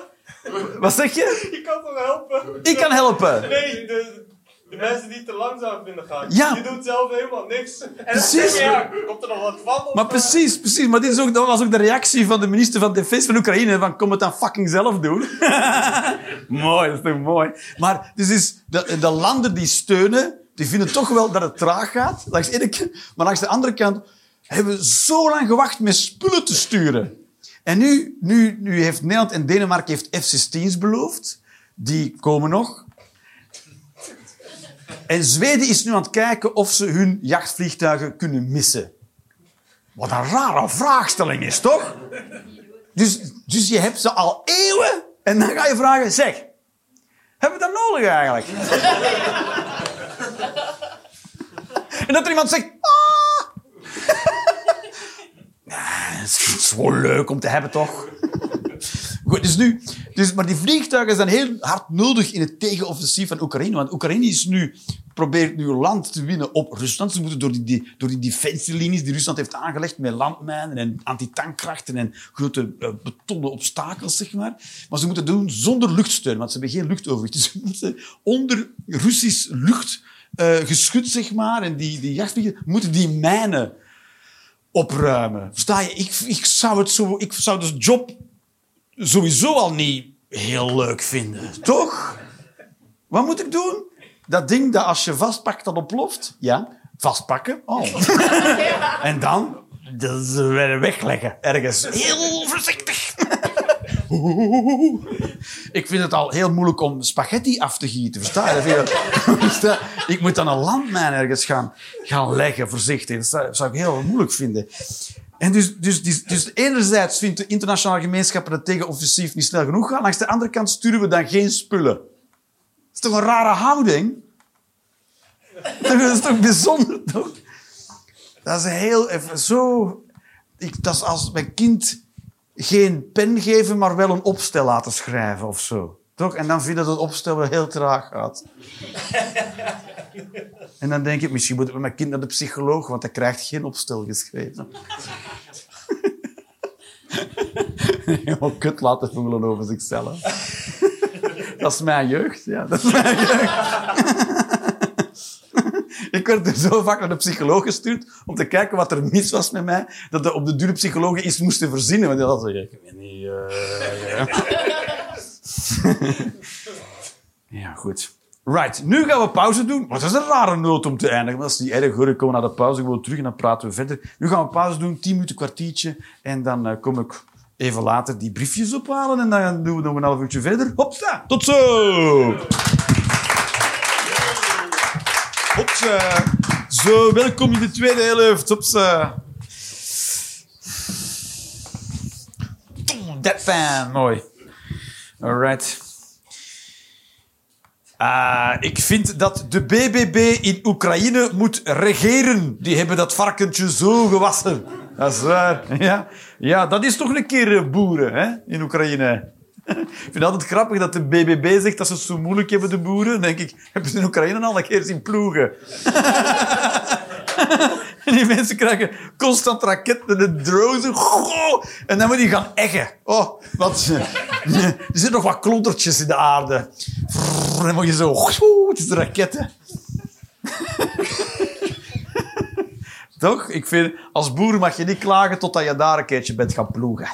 Wat zeg je? Je kan toch helpen? Ik kan helpen. Nee, de, de mensen die te langzaam vinden gaan. Ja. Je doet zelf helemaal niks. En dan Precies. je, ja, komt er nog wat van? Of, Maar precies, precies. Maar dit is ook, dat was ook de reactie van de minister van Defensie van Oekraïne. Van, kom het dan fucking zelf doen. [LAUGHS] mooi, dat is toch mooi. Maar dus is de, de landen die steunen, die vinden toch wel dat het traag gaat. Langs de ene kant. Maar langs de andere kant hebben we zo lang gewacht met spullen te sturen. En nu, nu, nu heeft Nederland en Denemarken heeft F-16's beloofd. Die komen nog. En Zweden is nu aan het kijken of ze hun jachtvliegtuigen kunnen missen. Wat een rare vraagstelling is, toch? Dus, dus je hebt ze al eeuwen en dan ga je vragen, zeg, hebben we dat nodig eigenlijk? [LAUGHS] en dat er iemand zegt, ah! Ja, het is wel leuk om te hebben, toch? Goed, dus nu, dus, maar die vliegtuigen zijn heel hard nodig in het tegenoffensief van Oekraïne. Want Oekraïne is nu, probeert nu land te winnen op Rusland. Ze moeten door die, door die defensielinies die Rusland heeft aangelegd met landmijnen en antitankkrachten en grote eh, betonnen obstakels, zeg maar. Maar ze moeten het doen zonder luchtsteun, want ze hebben geen luchtoverwicht. Dus ze moeten onder Russisch luchtgeschut, zeg maar, en die, die jachtvliegtuigen, moeten die mijnen opruimen. Versta je? Ik, ik, zou het zo, ik zou de job sowieso al niet heel leuk vinden. Toch? Wat moet ik doen? Dat ding dat als je vastpakt dat ontploft? Ja, vastpakken. Oh. [LAUGHS] en dan dat wegleggen. Ergens. Heel voorzichtig. Ik vind het al heel moeilijk om spaghetti af te gieten. Versta je? [LAUGHS] Ik moet dan een landmijn ergens gaan, gaan leggen, voorzichtig. Dat zou ik heel moeilijk vinden. En dus, dus, dus, dus enerzijds vindt de internationale gemeenschap dat het tegenoffensief niet snel genoeg gaat. Langs de andere kant sturen we dan geen spullen. Dat is toch een rare houding? Dat is toch bijzonder, toch? Dat is heel even zo... Ik, dat is als mijn kind geen pen geven, maar wel een opstel laten schrijven of zo. Toch? En dan vind je dat het opstel wel heel traag gaat. [LAUGHS] En dan denk ik, misschien moet ik met mijn kind naar de psycholoog, want hij krijgt geen opstel geschreven. [LAUGHS] Helemaal kut laten voelen over zichzelf. [LAUGHS] Dat is mijn jeugd, ja. Dat is mijn jeugd. Ik werd er zo vaak naar de psycholoog gestuurd om te kijken wat er mis was met mij, dat de, op de dure psychologen iets moesten verzinnen. Want die hadden zeggen, ik weet niet... eh, [LAUGHS] ja. goed. Right, nu gaan we pauze doen. Wat is een rare noot om te eindigen. Dat is niet erg hoor. Ik kom naar de pauze gewoon terug en dan praten we verder. Nu gaan we pauze doen, 10 minuten, kwartiertje. En dan eh, kom ik even later die briefjes ophalen en dan doen we nog een half uurtje verder. Hopsa, tot zo! Hopsa. Zo, welkom in de tweede helft. Hopsa. Dat fan, mooi. Alright. Ah, ik vind dat de BBB in Oekraïne moet regeren. Die hebben dat varkentje zo gewassen. Dat is waar. [LAUGHS] Ja, ja dat is toch een keer eh, boeren hè, in Oekraïne. Ik vind het altijd grappig dat de BBB zegt dat ze zo moeilijk hebben, de boeren. Dan denk ik, hebben ze in Oekraïne al een keer zien ploegen? En die mensen krijgen constant raketten en drones. Goh, en dan moet die gaan eggen. Oh, wat... Er zitten nog wat klontertjes in de aarde. En dan moet je zo... Het is raketten. Toch? Ik vind, als boer mag je niet klagen totdat je daar een keertje bent gaan ploegen.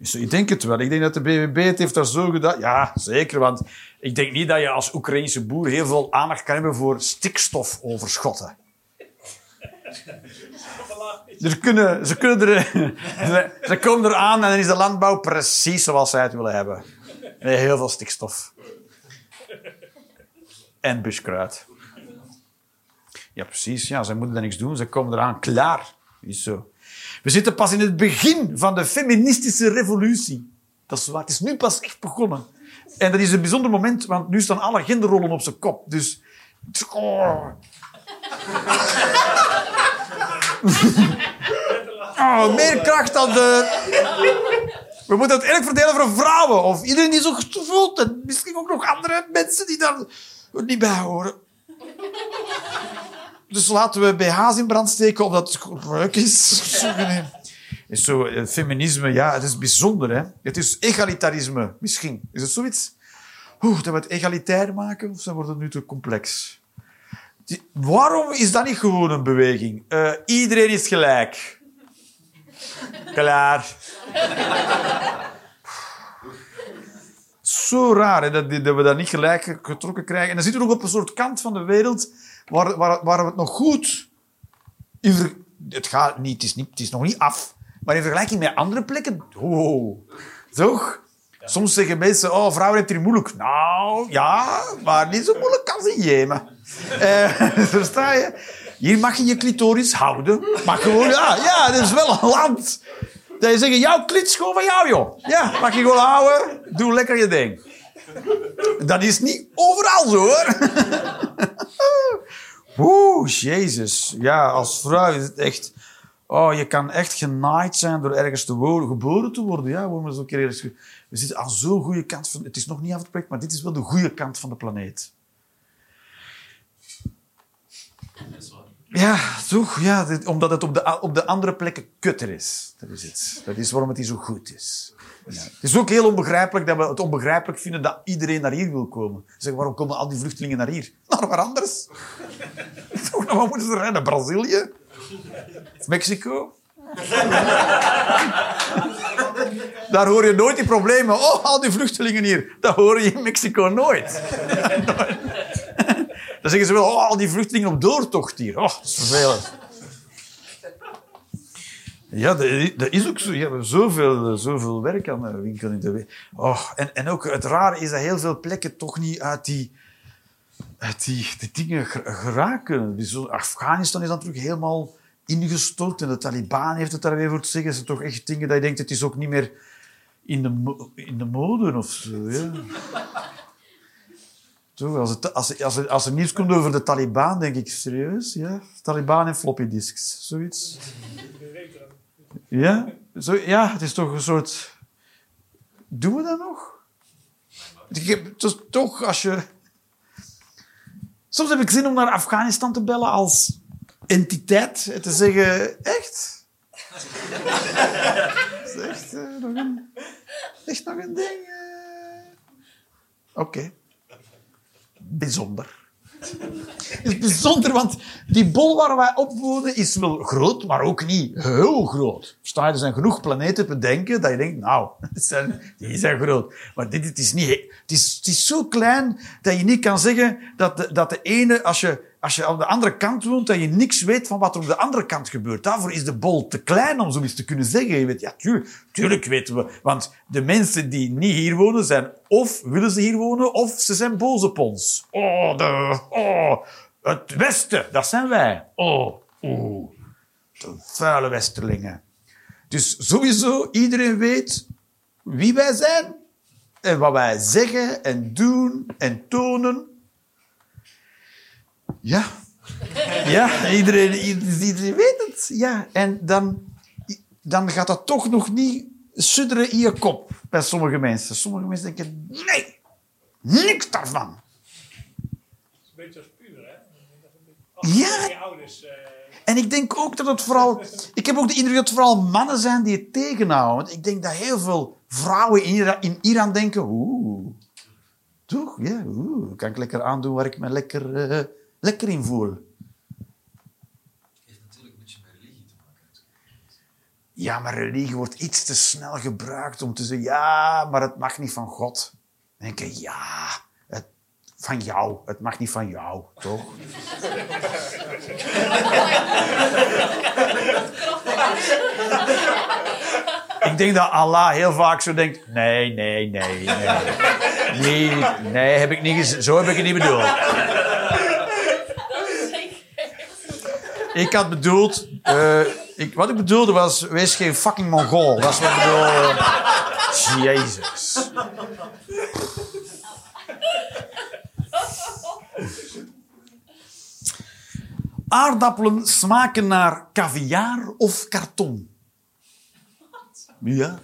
Ik denk het wel. Ik denk dat de BBB het heeft daar zo gedaan. Ja, zeker. Want ik denk niet dat je als Oekraïnse boer heel veel aandacht kan hebben voor stikstofoverschotten. Er kunnen, ze, kunnen er, [LAUGHS] ze, komen eraan en dan is de landbouw precies zoals zij het willen hebben. Heel veel stikstof. En buskruid. Ja, precies. Ja, ze moeten er niks doen. Ze komen eraan klaar. Is zo. We zitten pas in het begin van de feministische revolutie. Dat is. Het is nu pas echt begonnen. En dat is een bijzonder moment, want nu staan alle genderrollen op zijn kop. Dus Oh. Oh, meer kracht dan de... We moeten het eerlijk verdelen voor vrouwen. Of iedereen die zo voelt. En misschien ook nog andere mensen die daar niet bij horen. Dus laten we BH's in brand steken omdat het leuk is. [LAUGHS] is zo, eh, feminisme, ja, het is bijzonder. Hè? Het is egalitarisme, misschien. Is het zoiets? Oeh, dat we het egalitair maken, of dan wordt het nu te complex? Waarom is dat niet gewoon een beweging? Eh, iedereen is gelijk. Klaar. Zo raar hè, dat, dat we dat niet gelijk getrokken krijgen. En dan zitten we nog op een soort kant van de wereld waar, waar, waar we het nog goed... In het, gaat niet, het, is niet, het is nog niet af. Maar in vergelijking met andere plekken... Oh, toch? Soms zeggen mensen, oh, vrouwen hebben het hier moeilijk. Nou, ja, maar niet zo moeilijk als in Jemen. Eh, [LAUGHS] versta je? Hier mag je je clitoris houden. Maar gewoon, ja, ja, dit is wel een land. Dat je zegt, jouw klit is gewoon van jou, joh. Ja, mag je gewoon houden. Doe lekker je ding. Dat is niet overal zo, hoor. [LAUGHS] Oeh, jezus. Ja, als vrouw is het echt... Oh, je kan echt genaaid zijn door ergens te worden, geboren te worden. Ja, we keer We zitten aan zo'n goede kant van... Het is nog niet af het project, maar dit is wel de goede kant van de planeet. Dat is waar. Ja, toch? Ja, omdat het op de, op de andere plekken kutter is. Dat is het. Dat is waarom het hier zo goed is. Ja. Het is ook heel onbegrijpelijk dat we het onbegrijpelijk vinden dat iedereen naar hier wil komen. Zeg, waarom komen al die vluchtelingen naar hier? [LAUGHS] Naar waar anders? [LAUGHS] Naar waar moeten ze rijden? Brazilië? Of Mexico? [LAUGHS] Daar hoor je nooit die problemen. Oh, al die vluchtelingen hier. Dat hoor je in Mexico. Nooit. Dan zeggen ze wel, oh, al die vluchtelingen op doortocht hier. Oh, dat is vervelend. Ja, dat is ook zo. Je hebt zoveel, zoveel werk aan de winkel in de Oh, en, en ook het rare is dat heel veel plekken toch niet uit die, uit die, die dingen ger- geraken. Afghanistan is dan terug helemaal ingestort en de Taliban heeft het daar weer voor te zeggen. Het zijn toch echt dingen dat je denkt, het is ook niet meer in de, in de mode of zo. Ja. Als, het, als, als, er, als er nieuws komt over de Taliban, denk ik, serieus? Ja? Taliban en floppy disks, zoiets. Ja? Zo, ja, het is toch een soort... Doen we dat nog? Toch, als je... Soms heb ik zin om naar Afghanistan te bellen als entiteit en te zeggen, echt? [LAUGHS] Is echt, eh, nog een, echt nog een ding? eh? Oké bijzonder. Het is bijzonder, want die bol waar wij op wonen is wel groot, maar ook niet heel groot. Versta je? Er zijn genoeg planeten te bedenken dat je denkt, nou, [LAUGHS] die zijn, groot. Maar dit, is niet... he- Het is, het is zo klein dat je niet kan zeggen dat de, dat de ene, als je, als je aan de andere kant woont, dat je niks weet van wat er op de andere kant gebeurt. Daarvoor is de bol te klein om zoiets te kunnen zeggen. Je weet, ja, tuurlijk, tuurlijk weten we. Want de mensen die niet hier wonen zijn of willen ze hier wonen, of ze zijn boos op ons. Oh, de, oh, het Westen, dat zijn wij. Oh, oeh, de vuile Westerlingen. Dus sowieso, iedereen weet wie wij zijn en wat wij zeggen en doen en tonen. Ja. Ja, iedereen, iedereen, weet het. Ja, en dan, dan gaat dat toch nog niet sudderen in je kop bij sommige mensen. Sommige mensen denken, nee, niks daarvan. Het is een beetje als puur, hè? Dat Ja. Als je ouders... eh, En ik denk ook dat het vooral... Ik heb ook de indruk dat het vooral mannen zijn die het tegenhouden. Want ik denk dat heel veel vrouwen in Iran, in Iran denken... Oeh, toch? Ja, oeh, kan ik lekker aandoen waar ik me lekker, eh, lekker in voel. Het heeft natuurlijk een beetje met religie te maken. natuurlijk. Ja, maar religie wordt iets te snel gebruikt om te zeggen... Ja, maar het mag niet van God. Dan denk ik, ja, het, van jou. Het mag niet van jou, toch? [LAUGHS] Ik denk dat Allah heel vaak zo denkt... Nee, nee, nee, nee. [LAUGHS] Nee, nee heb ik niet zo heb ik het niet bedoeld. Dat is zeker. Ik had bedoeld... eh, ik, wat ik bedoelde was... Wees geen fucking Mongool. Dat is wat ik bedoelde. Jezus. Aardappelen smaken naar caviar of karton. Ja.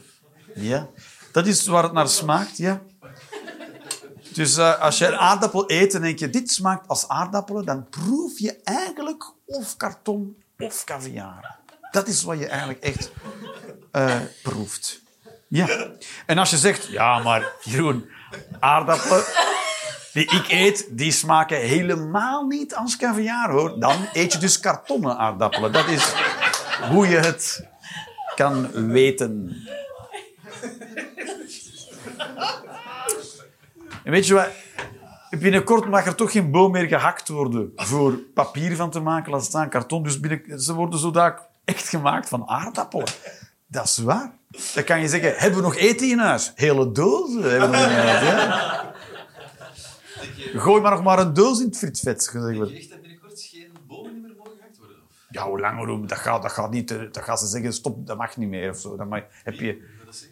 Ja. Dat is waar het naar smaakt, ja. Dus eh, als je een aardappel eet en denk je, dit smaakt als aardappelen, dan proef je eigenlijk of karton of caviar. Dat is wat je eigenlijk echt eh, proeft. Ja. En als je zegt, ja, maar Jeroen, aardappelen die ik eet, die smaken helemaal niet als caviar, hoor. Dan eet je dus kartonnen aardappelen. Dat is hoe je het kan weten. En weet je wat? Binnenkort mag er toch geen boom meer gehakt worden voor papier van te maken, laat staan karton. Dus binnen, ze worden zodanig echt gemaakt van aardappelen. Dat is waar. Dan kan je zeggen, hebben we nog eten in huis? Hele dozen hebben we nog in huis, ja. Gooi maar nog maar een doos in het frietvet. zeg Je echt dat binnenkort geen bomen meer mogen gehakt worden? Of? Ja, hoe lang, hoe- dat gaat, dat gaat niet. eh, Dat gaan ze zeggen, stop, dat mag niet meer of zo. Dan mag, heb je dat?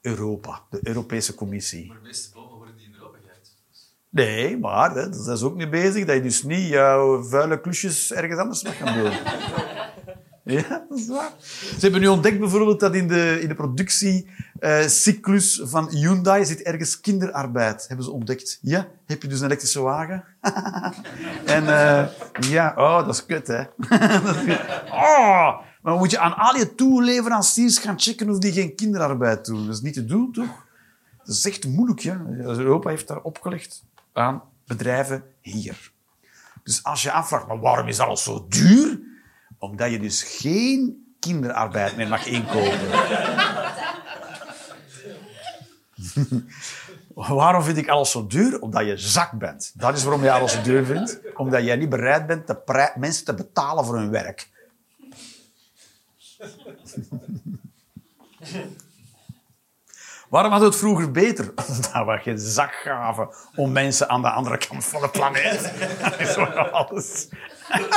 Europa, de Europese Commissie. Maar de meeste bomen worden niet in Europa gehakt. Dus Nee, maar hè, daar zijn ze ook mee bezig dat je dus niet jouw vuile klusjes ergens anders mag gaan doen. [LAUGHS] Ja, dat is waar. Ze hebben nu ontdekt bijvoorbeeld dat in de, in de productiecyclus van Hyundai zit ergens kinderarbeid. Hebben ze ontdekt. Ja, heb je dus een elektrische wagen? [LAUGHS] en eh, ja, oh, dat is kut, hè. [LAUGHS] Dat is kut. oh, maar moet je aan al je toeleveranciers gaan checken of die geen kinderarbeid doen. Dat is niet te doen, toch? Dat is echt moeilijk, ja. Europa heeft daar opgelegd aan bedrijven hier. Dus als je afvraagt, maar waarom is alles zo duur? Omdat je dus geen kinderarbeid meer mag inkopen. [LAUGHS] waarom vind ik alles zo duur? Omdat je zak bent. Dat is waarom je alles zo duur vindt. Omdat jij niet bereid bent mensen te betalen voor hun werk. Waarom had het vroeger beter? Omdat we geen zak gaven om mensen aan de andere kant van de planeet. Dat is wel alles. [LAUGHS]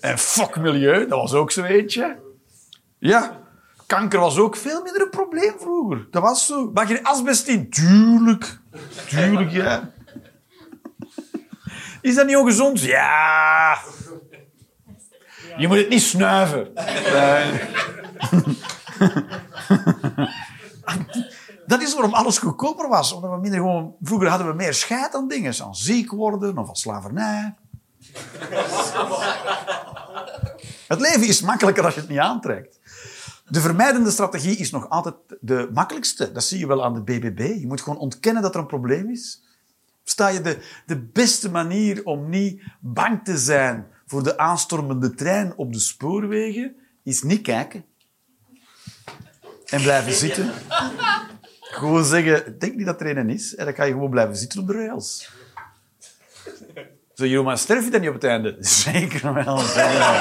En fuck milieu, dat was ook zo eentje. Ja, kanker was ook veel minder een probleem vroeger. Dat was zo. Mag je asbest in? Tuurlijk. Tuurlijk, ja. Is dat niet ongezond? Ja. Je moet het niet snuiven. [LAUGHS] Dat is waarom alles goedkoper was. Omdat we minder gewoon... Vroeger hadden we meer scheid aan dingen. Aan ziek worden of aan slavernij. [LAUGHS] Het leven is makkelijker als je het niet aantrekt. De vermijdende strategie is nog altijd de makkelijkste. Dat zie je wel aan de BBB. Je moet gewoon ontkennen dat er een probleem is. Sta je de, de beste manier om niet bang te zijn voor de aanstormende trein op de spoorwegen, is niet kijken. En blijven zitten. Gewoon zeggen, ik denk niet dat er een is. En dan kan je gewoon blijven zitten op de rails. Zo, joh, maar sterf je dan niet op het einde? Zeker wel. zeker wel.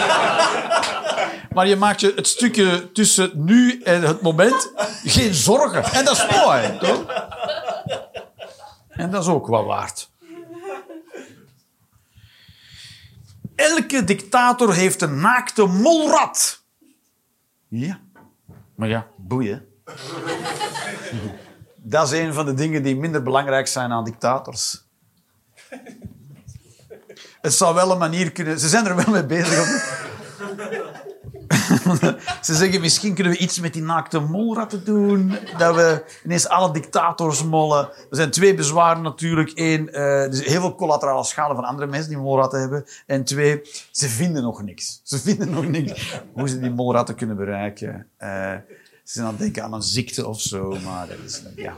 Maar je maakt je het stukje tussen nu en het moment geen zorgen. En dat is mooi, toch? En dat is ook wel waard. Elke dictator heeft een naakte molrat. Ja. Maar ja, boeien. Dat is een van de dingen die minder belangrijk zijn aan dictators. Het zou wel een manier kunnen... Ze zijn er wel mee bezig. Ze zeggen, misschien kunnen we iets met die naakte molratten doen. Dat we ineens alle dictators mollen. Er zijn twee bezwaren natuurlijk. Eén, eh, er is heel veel collaterale schade van andere mensen die molratten hebben. En twee, ze vinden nog niks. Ze vinden nog niks hoe ze die molratten kunnen bereiken. Eh, ze zijn aan het denken aan een ziekte of zo, maar dat is... Ja,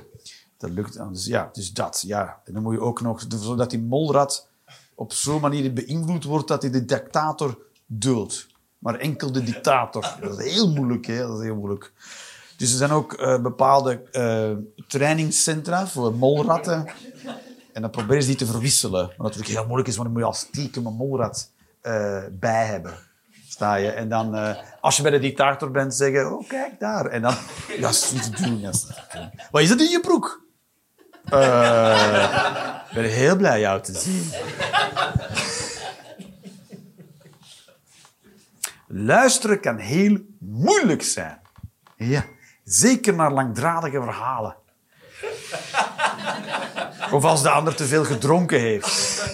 dat lukt. Dus ja, dus dat. Ja. En dan moet je ook nog... Zodat die molrat op zo'n manier beïnvloed wordt dat hij de dictator duldt. Maar enkel de dictator. Dat is heel moeilijk, hè? Dat is heel moeilijk. Dus er zijn ook eh, bepaalde eh, trainingscentra voor molratten. En dan proberen ze die te verwisselen. Wat natuurlijk heel moeilijk is, want dan moet je als stiekem een molrat eh, bij hebben. Sta je. En dan, als je bij de dictator bent, zeggen: Oh, kijk daar. En dan, niet te doen. Wat is dat in je broek? Ik ben heel blij jou te zien. Luisteren kan heel moeilijk zijn. Ja, zeker naar langdradige verhalen. Of als de ander te veel gedronken heeft.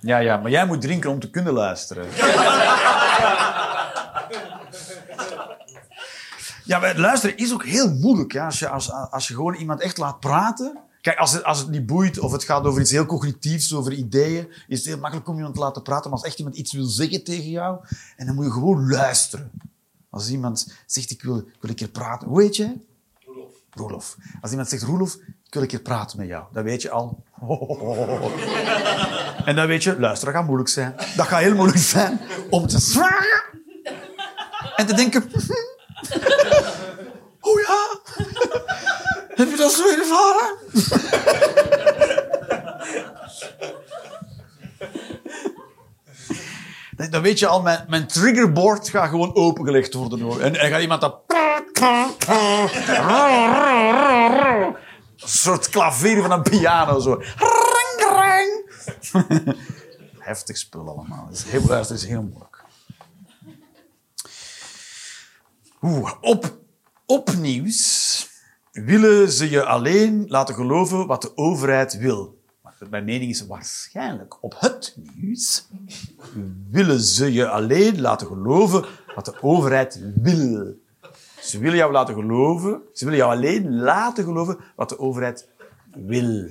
Ja, ja, maar jij moet drinken om te kunnen luisteren. Ja, maar luisteren is ook heel moeilijk. Ja? Als, je, als, als je gewoon iemand echt laat praten. Kijk, als het, als het niet boeit of het gaat over iets heel cognitiefs, over ideeën, is het heel makkelijk om iemand te laten praten. Maar als echt iemand iets wil zeggen tegen jou, en dan moet je gewoon luisteren. Als iemand zegt, ik wil, ik wil een keer praten. Hoe heet jij? Roelof. Roelof. Als iemand zegt, Roelof, ik wil een keer praten met jou. Dan weet je al... [LAUGHS] En dan weet je, luister, dat gaat moeilijk zijn. Dat gaat heel moeilijk zijn om te zwagen. En te denken... [LAUGHS] [LAUGHS] Heb je dat zo ervaren? Dan- weet je al, mijn, mijn triggerboard gaat gewoon opengelegd worden. En en gaat iemand dat... Een soort klavier van een piano. Zo. Heftig spul allemaal. Het is heel, het is heel moeilijk. Oeh, op, opnieuws willen ze je alleen laten geloven wat de overheid wil. Mijn mening is waarschijnlijk op het nieuws willen ze je alleen laten geloven wat de overheid wil. Ze willen jou laten geloven, ze willen jou alleen laten geloven wat de overheid wil.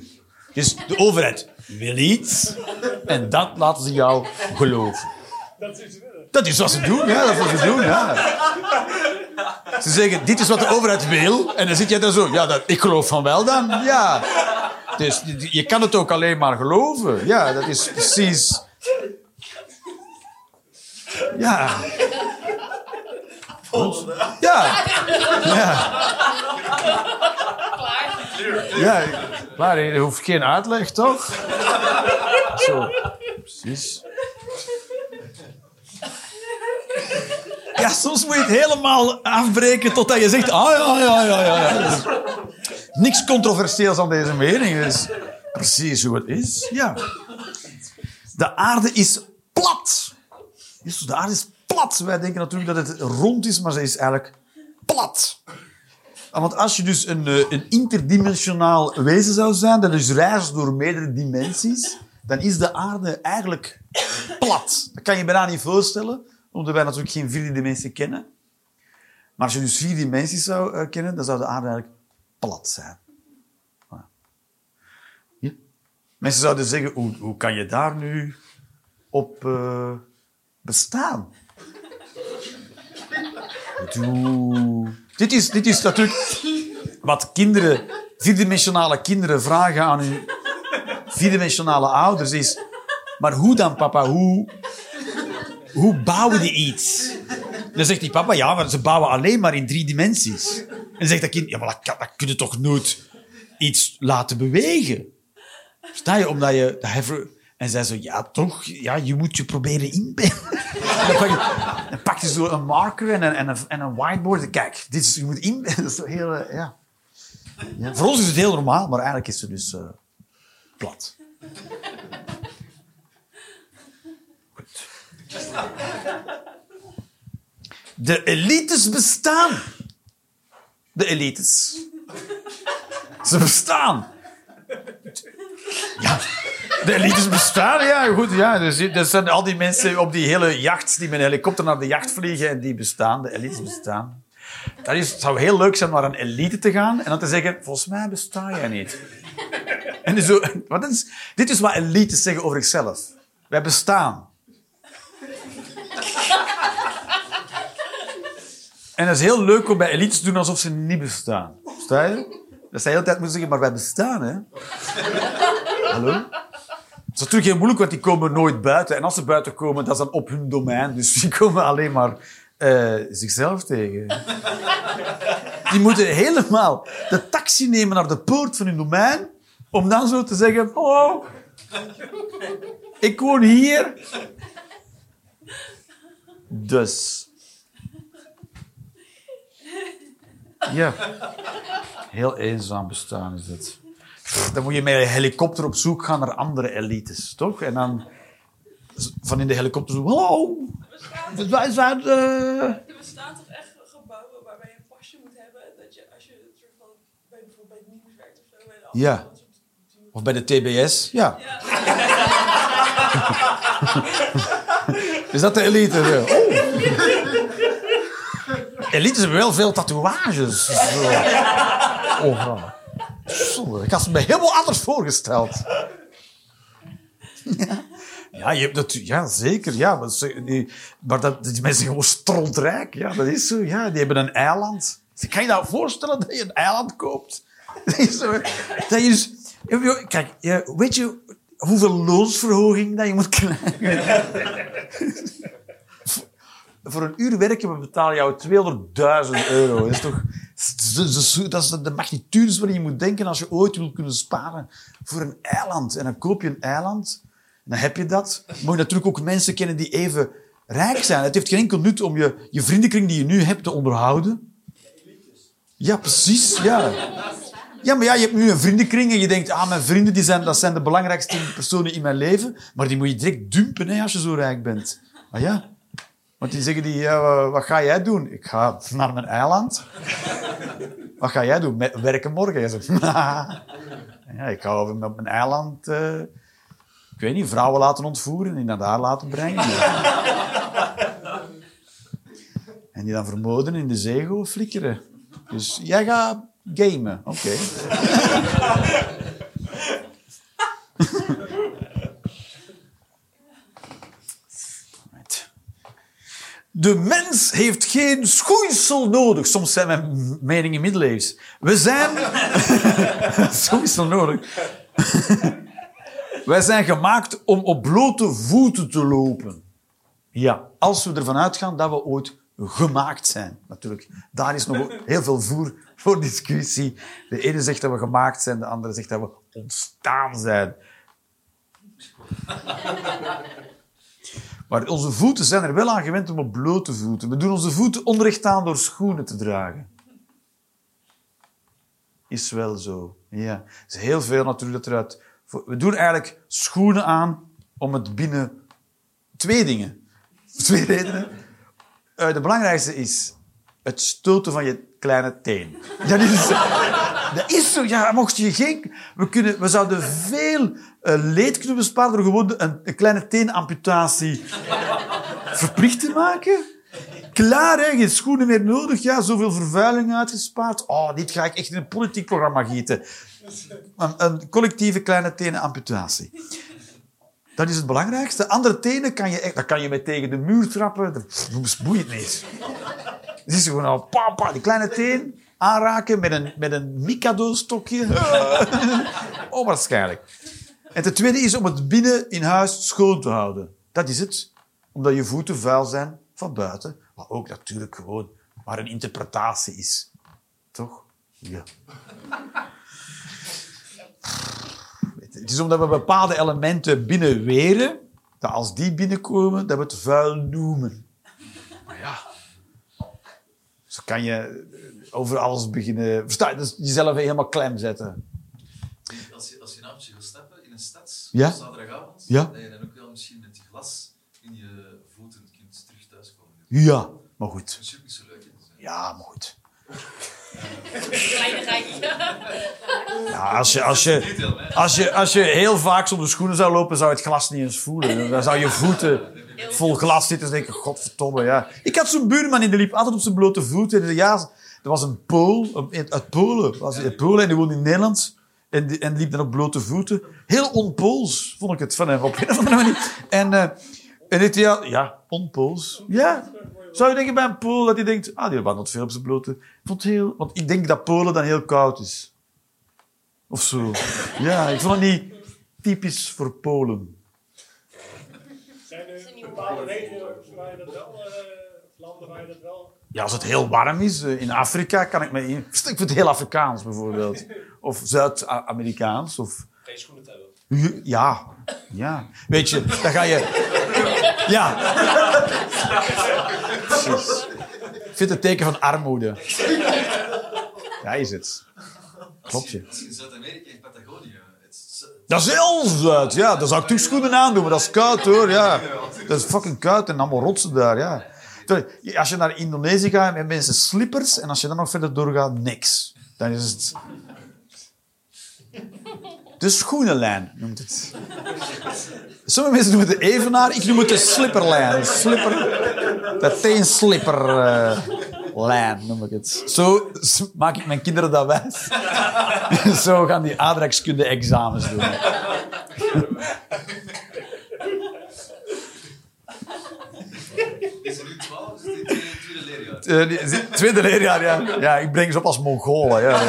Dus de overheid wil iets en dat laten ze jou geloven. Dat is. Dat is wat ze doen, ja. Dat is wat ze doen, ja. Ze zeggen, dit is wat de overheid wil. En dan zit jij daar zo, ja, dat, ik geloof van wel dan. Ja. Dus je kan het ook alleen maar geloven. Ja, dat is precies... Ja. Ja. Ja. Ja, maar je hoeft geen uitleg, toch? Zo. Precies. Ja, soms moet je het helemaal afbreken totdat je zegt... Ah, ja, ja, ja, ja. niks controversieels aan deze mening. Dus precies hoe het is. Ja. De aarde is plat. De aarde is plat. Wij denken natuurlijk dat het rond is, maar ze is eigenlijk plat. Ah, Want als je dus een, eh, een interdimensionaal wezen zou zijn, dat dus reist door meerdere dimensies, dan is de aarde eigenlijk plat. Dat kan je bijna niet voorstellen, omdat wij natuurlijk geen vierde dimensie kennen. Maar als je dus vier dimensies zou eh, kennen, dan zou de aarde eigenlijk plat zijn. Voilà. Ja. Mensen zouden zeggen, hoe, hoe kan je daar nu op eh, bestaan? Doe. Dit is, dit is natuurlijk wat kinderen, vierdimensionale kinderen vragen aan hun vierdimensionale ouders is... Maar hoe dan, papa? Hoe, hoe bouwen die iets? Dan zegt die papa, ja, maar ze bouwen alleen maar in drie dimensies. En dan zegt dat kind, ja, maar dat, kan, dat je toch nooit iets laten bewegen? Sta je, omdat je... En zij zo, ja, toch, ja, je moet je proberen inbeelden. En dan pak je, dan pak je zo een marker en een, en een, en een whiteboard. Kijk, dit is, je moet inbeelden. [LAUGHS] Dat is zo heel, eh, ja. ja. Voor ons is het heel normaal, maar eigenlijk is het dus eh, plat. De elites bestaan. De elites. Ze bestaan. Ja, de elites bestaan, ja, goed. Ja. Dus, dat zijn al die mensen op die hele jacht die met een helikopter naar de jacht vliegen en die bestaan, de elites bestaan. Dat is, het zou heel leuk zijn om naar een elite te gaan en dan te zeggen, volgens mij besta jij niet. En zo, wat is, dit is wat elites zeggen over zichzelf. Wij bestaan. En dat is heel leuk om bij elites te doen alsof ze niet bestaan. Sta je? Dat ze de hele tijd moeten zeggen, maar wij bestaan, hè? Hallo? Het is natuurlijk heel moeilijk, want die komen nooit buiten. En als ze buiten komen, dat is dan op hun domein. Dus die komen alleen maar eh, zichzelf tegen. Die moeten helemaal de taxi nemen naar de poort van hun domein, om dan zo te zeggen, oh, ik woon hier. Dus. Ja. Heel eenzaam bestaan is het. Dan moet je met een helikopter op zoek gaan naar andere elites, toch? En dan van in de helikopter zo... Hallo, wij zijn... eh, Er bestaan toch echt gebouwen waarbij je een pasje moet hebben? Dat je als je een soort van Ja. Of bij de TBS, ja. [LAUGHS] Is dat de elite? Ja. Oh. Elite hebben wel veel tatoeages. Zo. Oh, ja. Zo, ik had het me helemaal anders voorgesteld. Ja, ja, je hebt dat, ja zeker. Ja, maar, ze- die, maar dat, die mensen zijn gewoon strontrijk. Ja, dat is zo. Ja, die hebben een eiland. Kan je nou voorstellen dat je een eiland koopt? [LAUGHS] Dat is zo. Dat is, kijk, weet je hoeveel loonsverhoging dat je moet krijgen? Voor een uur werken betaal jou 200.000 euro. Dat is toch... Dat is, de magnitudes waarin je moet denken als je ooit wil kunnen sparen voor een eiland. En dan koop je een eiland, dan heb je dat. Moet je natuurlijk ook mensen kennen die even rijk zijn. Het heeft geen enkel nut om je, je vriendenkring die je nu hebt te onderhouden. Ja, precies. Ja. Ja, maar ja, je hebt nu een vriendenkring en je denkt, ah, mijn vrienden die zijn, dat zijn de belangrijkste personen in mijn leven. Maar die moet je direct dumpen hè, als je zo rijk bent. Ah ja. Want die zeggen die, wat ga jij doen? Ik ga naar mijn eiland. Wat ga jij doen? Werken morgen? Jij zegt, [LAUGHS] ja, ik ga met mijn eiland, eh, ik weet niet, vrouwen laten ontvoeren en naar daar laten brengen. [LAUGHS] en die dan vermoorden in de zee flikkeren. Dus jij gaat gamen, oké. [LAUGHS] De mens heeft geen schoeisel nodig. Soms zijn mijn meningen middeleeuws. We zijn... [LAUGHS] schoeisel nodig. [LAUGHS] Wij zijn gemaakt om op blote voeten te lopen. Ja, als we ervan uitgaan dat we ooit gemaakt zijn. Natuurlijk, daar is nog heel veel voer voor discussie. De ene zegt dat we gemaakt zijn, de andere zegt dat we ontstaan zijn. Maar onze voeten zijn er wel aan gewend om op blote voeten. We doen onze voeten onrecht aan door schoenen te dragen. Is wel zo. Ja. Er is heel veel natuurlijk dat eruit... We doen eigenlijk schoenen aan om het binnen... Twee dingen. [LAUGHS] Twee redenen. Eh, de belangrijkste is het stoten van je kleine teen. Dat is, dat is zo. Ja, mocht je geen... We, kunnen, we zouden veel eh, leed kunnen besparen door gewoon een, een kleine teenamputatie verplicht te maken. Klaar, hè? geen schoenen meer nodig. Ja, zoveel vervuiling uitgespaard. Oh, dit ga ik echt in een politiek programma gieten. Een, collectieve kleine tenenamputatie. Dat is het belangrijkste. Andere tenen kan je dat kan je met tegen de muur trappen. Dat boeit niet. Het is gewoon al pa, pa, die kleine teen aanraken met een, met een Mikado-stokje. [LAUGHS] Onwaarschijnlijk. En ten tweede is om het binnen in huis schoon te houden. Dat is het. Omdat je voeten vuil zijn van buiten. Wat ook natuurlijk gewoon maar een interpretatie is. Toch? Ja. Het is omdat we bepaalde elementen binnenweren, dat als die binnenkomen, dat we het vuil noemen. Maar ja, zo kan je over alles beginnen... Versta je? Dus jezelf helemaal klem zetten. Als je, als je een avondje wil stappen in een stad, Ja. op zaterdagavond, Ja. dat je dan ook wel misschien met je glas in je voeten kunt terug thuiskomen. Ja, maar goed. Dat is ook niet zo leuk. hè. Ja, maar goed. Ja, als je, als je, als je, als je heel vaak zonder schoenen zou lopen, zou je het glas niet eens voelen. Dan zou je voeten vol glas zitten en denken, godverdomme, ja. Ik had zo'n buurman in de liep altijd op zijn blote voeten. Die ja, er was een Pool, uit Polen. Was uit Polen en die woonde in Nederland. En die, en die liep dan op blote voeten. Heel onpools, vond ik het van hem, op een of andere manier. En, eh en ja, ja, onpools. Ja. Zou je denken bij een Pool dat hij denkt, ah, die wandelt veel op zijn blote... Ik vond heel... Want ik denk dat Polen dan heel koud is. Of zo. Ja, ik vond het niet typisch voor Polen. Bepaalde regio's waar je dat wel, eh, of landen waar je dat wel... Ja, als het heel warm is, eh, in Afrika kan ik me... in- [LAUGHS] Ik vind het heel Afrikaans bijvoorbeeld. Of Zuid-Amerikaans. Of... Geen schoenen te hebben. Ja, ja. Weet je, dan ga je... Ja. Precies. Ik vind het een teken van armoede. Ja, is het. Klopt je. Als je in Zuid-Amerika, in Patagonië, Dat is heel zuid, ja. Dan zou ik toch schoenen aandoen, maar dat is koud hoor, ja. Dat is fucking koud en allemaal rotsen daar, ja. Als je naar Indonesië gaat, hebben mensen slippers en als je dan nog verder doorgaat, niks. Dan is het... De schoenenlijn noemt het. Sommige mensen noemen het evenaar, ik noem het de slipperlijn. Slipper, de teenslipperlijn noem ik het. Zo maak ik mijn kinderen dat wijs. [LAUGHS] Zo gaan die aardrijkskunde examens doen. Is er nu 12 of is dit tweede, tweede leerjaar? Eh, tweede leerjaar, ja. Ja, ik breng ze op als Mongolen. Ja.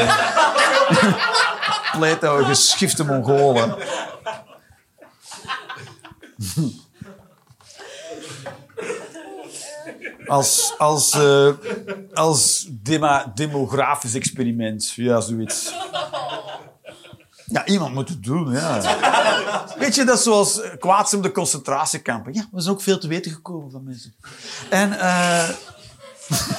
[LAUGHS] Pleito, geschifte Mongolen. Als, als, eh, als demografisch experiment. Ja, zoiets. Ja, iemand moet het doen, ja. Weet je, dat zoals eh, kwaadsem de concentratiekampen. Ja, we zijn ook veel te weten gekomen van mensen. En... eh, [LAUGHS]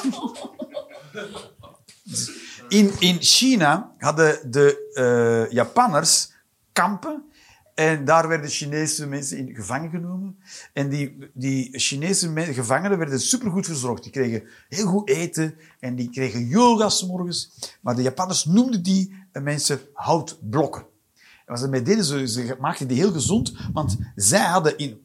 in, in China hadden de eh, Japanners kampen. En daar werden Chinese mensen in gevangen genomen. En die, die Chinese gevangenen werden supergoed verzorgd. Die kregen heel goed eten en die kregen yoga 's morgens. Maar de Japanners noemden die eh, mensen houtblokken. En wat ze mee deden, ze, ze maakten die heel gezond, want zij hadden in,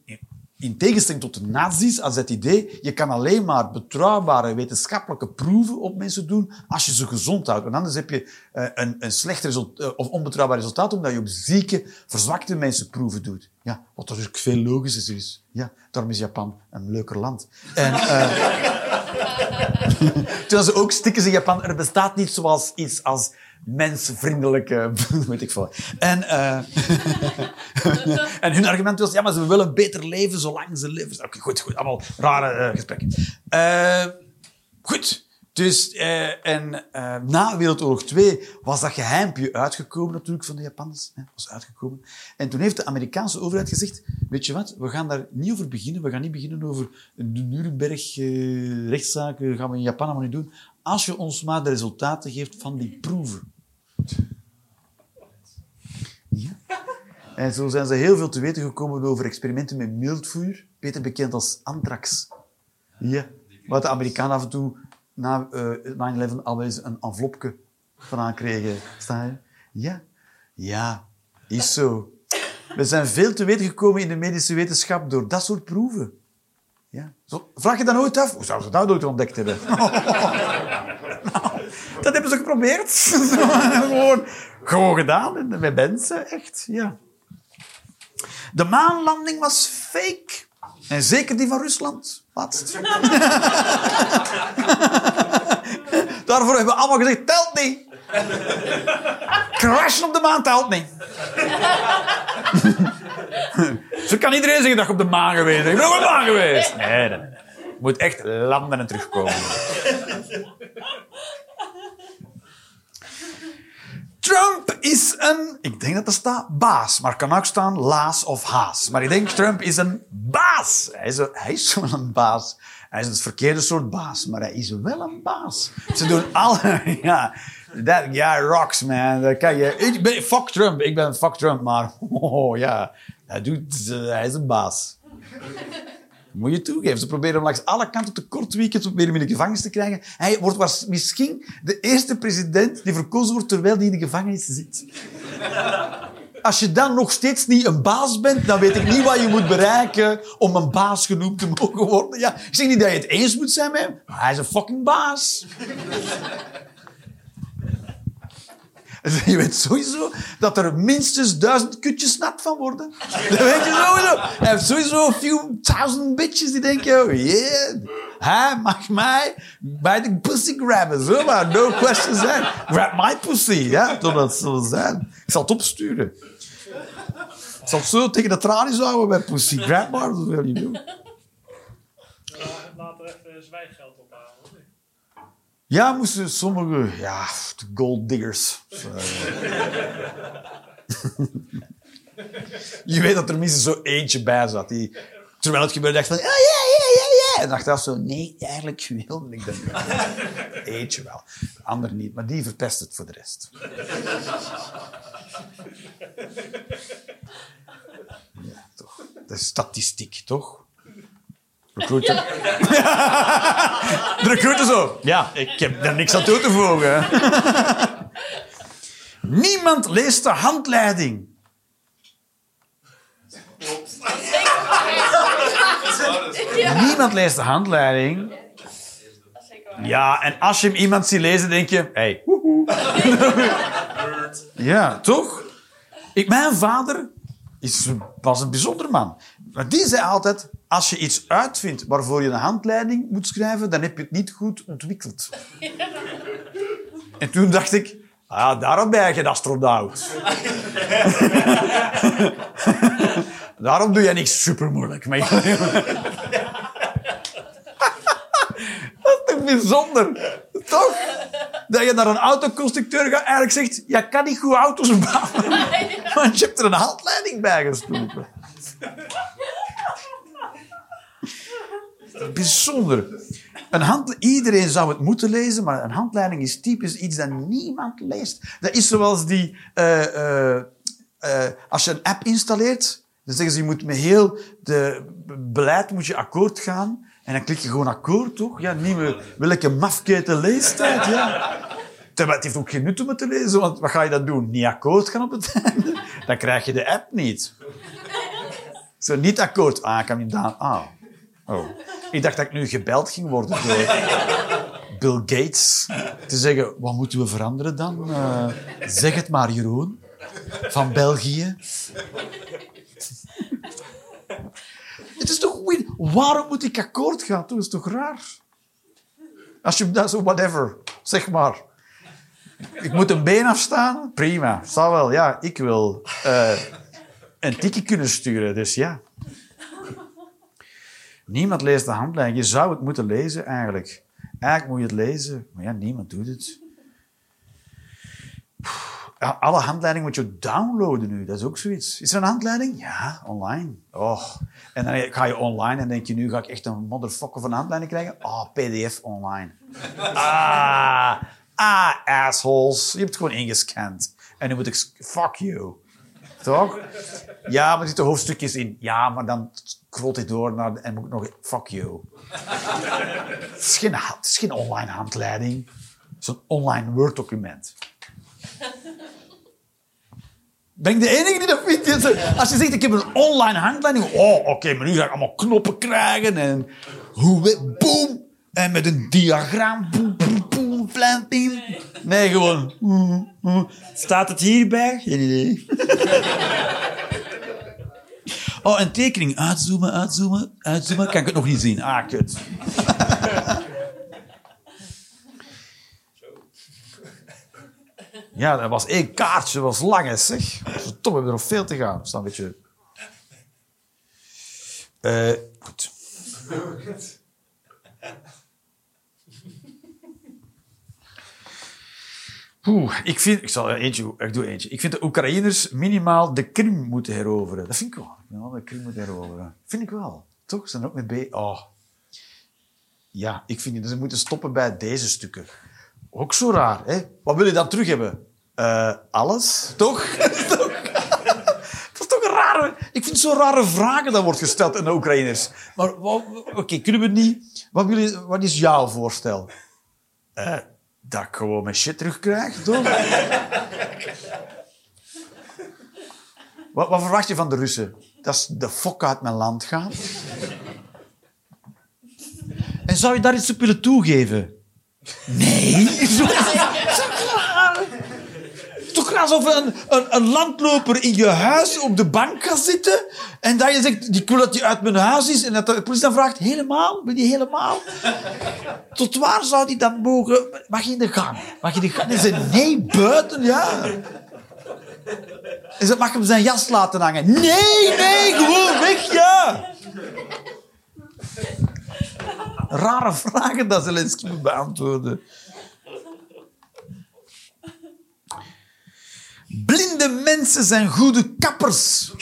in tegenstelling tot de nazi's, als het idee, je kan alleen maar betrouwbare wetenschappelijke proeven op mensen doen als je ze gezond houdt. Want anders heb je eh, een, een slecht result, eh, of onbetrouwbaar resultaat, omdat je op zieke, verzwakte mensen proeven doet. Ja, wat natuurlijk veel logischer is. Ja, daarom is Japan een leuker land. En, eh, [LAUGHS] Toen ze ook stickers in Japan. Er bestaat niet zoals iets als mensvriendelijke, [LAUGHS] weet ik veel. En, eh, [LAUGHS] en hun argument was, ja, maar ze willen beter leven zolang ze leven. Oké, goed, goed. Allemaal rare eh, gesprekken. Eh, goed. Dus, en na Wereldoorlog 2 was dat geheimpje uitgekomen natuurlijk van de Japanners. Hè, was uitgekomen. En toen heeft de Amerikaanse overheid gezegd, weet je wat, we gaan daar niet over beginnen. We gaan niet beginnen over de Nuremberg-rechtszaken. gaan we in Japan allemaal niet doen. Als je ons maar de resultaten geeft van die proeven. Ja. En zo zijn ze heel veel te weten gekomen over experimenten met mildvuur, beter bekend als anthrax. Ja. Wat de Amerikanen af en toe na eh 9-11 alweer een envelopje van aankregen. Ja. Ja, is zo. We zijn veel te weten gekomen in de medische wetenschap door dat soort proeven. Ja. Vraag je dan ooit af, hoe zouden ze dat ooit ontdekt hebben? [LAUGHS] dat hebben ze geprobeerd. [LAUGHS] gewoon, gewoon gedaan met mensen, echt. Ja. De maanlanding was fake. En zeker die van Rusland. Laatst. [LAUGHS] Daarvoor hebben we allemaal gezegd, telt niet. Crashen op de maan telt niet. Zo kan iedereen zeggen dat op de maan geweest. Ik ben op de maan geweest. Nee, nee, nee. Je moet echt landen en terugkomen. Trump is een, ik denk dat er staat baas, maar kan ook staan laas of haas. Maar ik denk Trump is een baas. Hij is, hij is een baas. Hij is het verkeerde soort baas, maar hij is wel een baas. Ze doen alle, [LAUGHS] ja, that guy rocks, man. Dat kan je, ik ben, fuck Trump, ik ben fuck Trump, maar [LAUGHS] oh ja, hij, doet, hij is een baas. Moet je toegeven. Ze proberen hem langs alle kanten te kort proberen hem in de gevangenis te krijgen. Hij wordt was misschien de eerste president die verkozen wordt terwijl hij in de gevangenis zit. Als je dan nog steeds niet een baas bent, dan weet ik niet wat je moet bereiken om een baas genoemd te mogen worden. Ja, ik zeg niet dat je het eens moet zijn met hem, maar hij is een fucking baas. Je weet sowieso dat er minstens duizend kutjes nat van worden. Dat weet je sowieso. Hij heeft sowieso een few thousand bitches die denken, oh yeah, hij mag mij bij de pussy grabben. Zo maar, no questions zijn. Grab my pussy, ja, dat zal zijn. Ik zal het opsturen. Ik zal zo tegen de tralies houden bij pussy. Grab maar, dat wil je doen. Laat- Laat er even zwijggeld. Ja, moesten sommige... Ja, gold diggers. Zo. [LAUGHS] Je weet dat er minstens zo eentje bij zat. Die, terwijl het gebeurde, dacht van... Ja, ja, ja, ja, ja. En achteraf zo... Nee, eigenlijk wilde ik dat niet. [LAUGHS] Eentje wel. De ander niet. Maar die verpest het voor de rest. [LAUGHS] Ja, toch. Dat is statistiek, toch? Recruiter. [LAUGHS] De recruiter zo. Ja, ik heb daar niks aan toe te voegen. [LAUGHS] Niemand leest de handleiding. klopt. Dat is waar, dat is waar. Niemand leest de handleiding. Ja, en als je hem iemand ziet lezen, denk je... Hey, woehoe. [LAUGHS] ja, toch? Ik, mijn vader is, was een bijzonder man. Maar die zei altijd... Als je iets uitvindt waarvoor je een handleiding moet schrijven, dan heb je het niet goed ontwikkeld. En toen dacht ik... Ah, daarom ben je een astronaut. [LAUGHS] daarom doe je niks supermoeilijk. Maar [LAUGHS] Dat is bijzonder? Toch? Dat je naar een autoconstructeur gaat eigenlijk zegt... Je kan niet goed auto's bouwen. [LAUGHS] Want je hebt er een handleiding bij gestoken. Bijzonder. Een iedereen zou het moeten lezen, maar een handleiding is typisch iets dat niemand leest. Dat is zoals die... eh, eh, eh, als je een app installeert, dan zeggen ze, je moet met heel de beleid moet je akkoord gaan. En dan klik je gewoon akkoord, toch? Ja, niet meer welke mafkete leestijd, ja. Het heeft ook geen nut om het te lezen, want wat ga je dan doen? Niet akkoord gaan op het [LAUGHS] einde? Dan krijg je de app niet. Zo, niet akkoord. Ah, kan niet aan. Ah. Oh. Ik dacht dat ik nu gebeld ging worden door Bill Gates. Te zeggen, wat moeten we veranderen dan? Eh, zeg het maar, Jeroen. Van België. Het is toch weird? Waarom moet ik akkoord gaan? Dat is toch raar? Als je dat zo, whatever, zeg maar. Ik moet een been afstaan? Prima, zal wel. Ja, ik wil eh, een tikkie kunnen sturen, dus ja. Niemand leest de handleiding. Je zou het moeten lezen, eigenlijk. Eigenlijk moet je het lezen, maar ja, niemand doet het. Alle handleidingen moet je downloaden nu. Dat is ook zoiets. Is er een handleiding? Ja, online. Oh. En dan ga je online en denk je, nu ga ik echt een motherfucker van een handleiding krijgen. Oh, pdf online. [LAUGHS] Ah, ah, assholes. Je hebt het gewoon ingescand. En nu moet ik... Fuck you. Toch? Ja, maar er zitten hoofdstukjes in. Ja, maar dan scrolt hij door naar... En moet ik nog... Fuck you. Het is geen, online handleiding. Het is een online Word-document. Ben ik de enige die dat vindt? Als je zegt, ik heb een online handleiding. Oh, oké, maar nu ga ik allemaal knoppen krijgen. En hoe, boom. En met een diagram. Boom, boom, boom. Nee, gewoon. mm, mm. Staat het hierbij? Geen idee. Oh, een tekening. Uitzoomen, uitzoomen, uitzoomen. Kan ik het nog niet zien? Ah, kut. Ja, dat was één kaartje, dat was lang, hè, zeg. Top, we hebben er nog veel te gaan. Staan een beetje... Eh, goed. Oeh, ik vind... Ik zal eentje... Ik doe eentje. Ik vind de Oekraïners minimaal de Krim moeten heroveren. Dat vind ik wel. Ja, de Krim moeten heroveren. Vind ik wel. Toch? Ze zijn ook met B... Oh. Ja, ik vind dat ze moeten stoppen bij deze stukken. Ook zo raar, hè? Wat wil je dan terug hebben? Eh, alles, toch? [LAUGHS] Dat is toch een rare... Ik vind het zo rare vragen dat wordt gesteld aan de Oekraïners. Maar oké, kunnen we het niet... Wat, wil je, wat is jouw voorstel? Eh, dat ik gewoon mijn shit terugkrijg, toch? [LAUGHS] wat, wat verwacht je van de Russen? Dat ze de fok uit mijn land gaan? En zou je daar iets op willen toegeven? Nee. [LAUGHS] [LAUGHS] Toch alsof een, een, een landloper in je huis op de bank gaat zitten en dat je zegt, ik wil dat hij uit mijn huis is en dat de politie dan vraagt, helemaal? Wil je helemaal? Tot waar zou die dan mogen? Mag je in de gang? Mag je in de gang? En ze nee, buiten, ja. En ze mag hem zijn jas laten hangen. Nee, nee, gewoon weg, ja. Rare vragen dat Zelensky moet beantwoorden. Blinde mensen zijn goede kappers.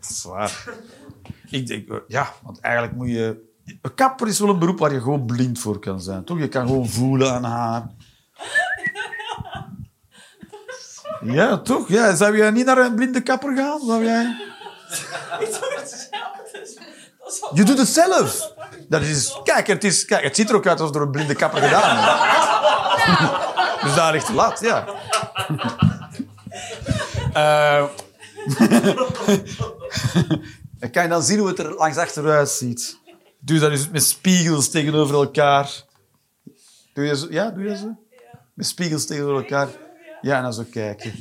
Zwaar. Ik denk, ja, want eigenlijk moet je... Een kapper is wel een beroep waar je gewoon blind voor kan zijn. Toch? Je kan gewoon voelen aan haar. Ja, toch? Ja, zou jij niet naar een blinde kapper gaan? Zou jij... Je doet het zelf. Dat is, kijk, het is, kijk, het ziet er ook uit alsof het door een blinde kapper gedaan is. Dus daar ligt de lat, ja. Eh, En [LAUGHS] kan je dan zien hoe het er langs achteruit ziet. Doe dat eens met spiegels tegenover elkaar. Doe je zo? Ja, doe je zo? Met spiegels tegenover elkaar. Ja, en dan zo kijken.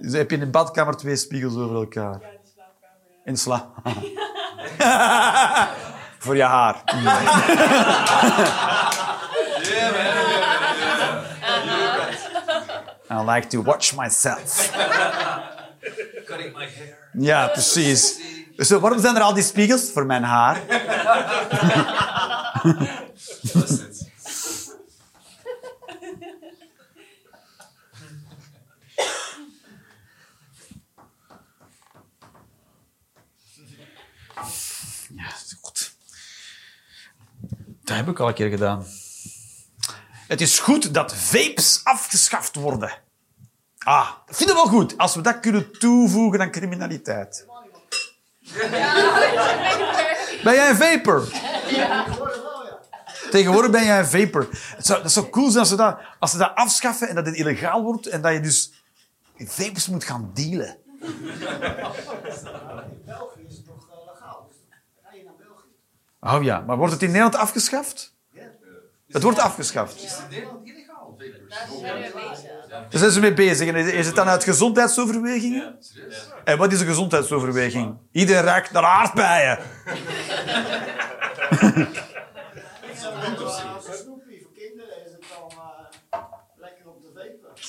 Dus heb je in de badkamer twee spiegels over elkaar. In slaap. [LAUGHS] Voor je haar. [LAUGHS] Yeah, man. I like to watch myself. [LAUGHS] Cutting my hair. Ja, precies. Zo, waarom zijn er al die spiegels? Voor mijn haar. Dat is het. Ja, is goed. Dat heb ik al een keer gedaan. Het is goed dat vapes afgeschaft worden. Ah, dat vinden we wel goed. Als we dat kunnen toevoegen aan criminaliteit. Ben jij een vapor? Tegenwoordig ben jij een vapor. Het zou, dat zou cool zijn als ze, dat, als ze dat afschaffen en dat het illegaal wordt en dat je dus vapes moet gaan dealen. België is eh, legaal. Ga je naar België. Oh ja, maar wordt het in Nederland afgeschaft? Het wordt afgeschaft. Is het in Nederland illegaal? Daar zijn ze mee bezig. En is het dan uit gezondheidsoverwegingen? Serieus? En wat is een gezondheidsoverweging? Iedereen ruikt naar aardbeien. Snoepie voor kinderen is het dan eh, lekker om te vapen.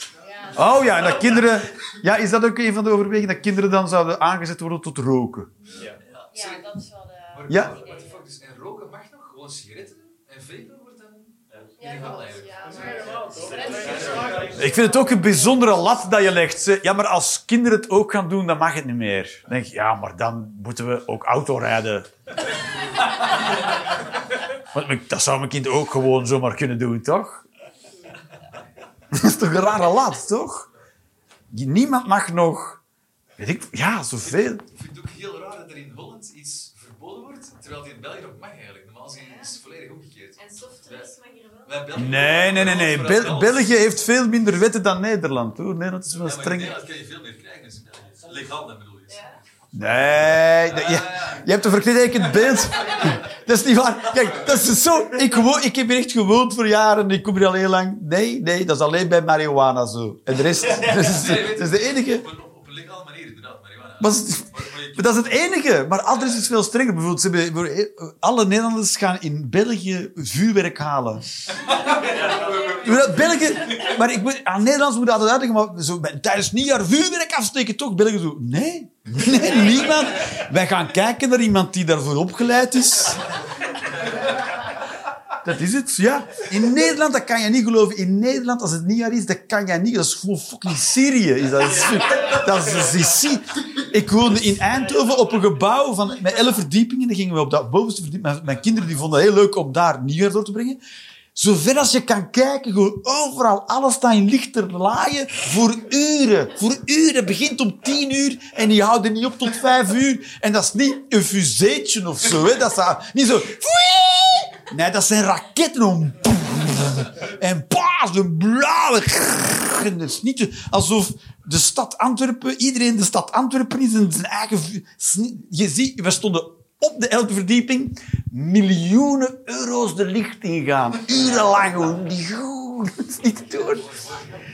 Ja, Oh ja, en dat kinderen... Ja, is dat ook een van de overwegingen? Dat kinderen dan zouden aangezet worden tot roken? ja, dat is wel de... Ja. what the fuck, dus, en roken mag nog? Gewoon sigaretten? En vapen wordt dan Ja, illegaal klopt. eigenlijk? Ja, Dat is maar- eigenlijk- Ik vind het ook een bijzondere lat dat je legt. Ja, maar als kinderen het ook gaan doen, dan mag het niet meer. Dan denk je, ja, maar dan moeten we ook auto rijden. [LAUGHS] Want mijn- dat zou mijn kind ook gewoon zomaar kunnen doen, toch? [LAUGHS] Dat is toch een rare lat, toch? Niemand mag nog... Weet ik... Ja, zoveel. Ik vind het ook heel raar dat er in Holland iets verboden wordt, terwijl die in België nog mag eigenlijk. Normaal gezien is het volledig omgekeerd. En softdrinks mag België- Nee, nee, nee. nee. Bel- België heeft veel minder wetten dan Nederland, hoor. Nederland is wel Ja, maar in streng. Nederland kan je veel meer krijgen. Dus. Legaal dan bedoel je. Ja. Nee, nee, je, je hebt een verkrekend beeld. [LAUGHS] Dat is niet waar. Kijk, dat is zo. Ik, ik heb hier echt gewoond voor jaren. Ik kom hier al heel lang. Nee, nee, dat is alleen bij marihuana zo. En de rest, dat is, dat is de enige. Op een, op een legale manier, inderdaad, marihuana. Maar, dat is het enige. Maar anders is veel strenger. Bijvoorbeeld, ze hebben, alle Nederlanders gaan in België vuurwerk halen. [LAUGHS] België, maar ik moet, aan Nederlands moet ik altijd uitleggen, maar zo, tijdens nieuwjaar vuurwerk afsteken, toch? België zo, nee, [LAUGHS] nee, niemand. Wij gaan kijken naar iemand die daarvoor opgeleid is. Dat is het, ja. In Nederland, dat kan je niet geloven. In Nederland, als het nieuwjaar is, dat kan je niet. Dat is gewoon fucking Syrië. Is dat, is, dat is Ik woonde in Eindhoven op een gebouw van, met elf verdiepingen. Dan gingen we op dat bovenste verdieping. Mijn, mijn kinderen die vonden het heel leuk om daar nieuwjaar door te brengen. Zover als je kan kijken, gewoon overal, alles staat in lichterlaaien voor uren. Voor uren. Het begint om tien uur en die houden niet op tot vijf uur. En dat is niet een fuseetje of zo. Hè. Dat is niet zo... Nee, dat zijn raketten om... En paas, een blauwe... En het is niet alsof de stad Antwerpen, iedereen de stad Antwerpen is en zijn eigen... Je ziet, we stonden op de elfde verdieping miljoenen euro's de licht ingaan. Urenlang gewoon. Die- Dat is niet te doen.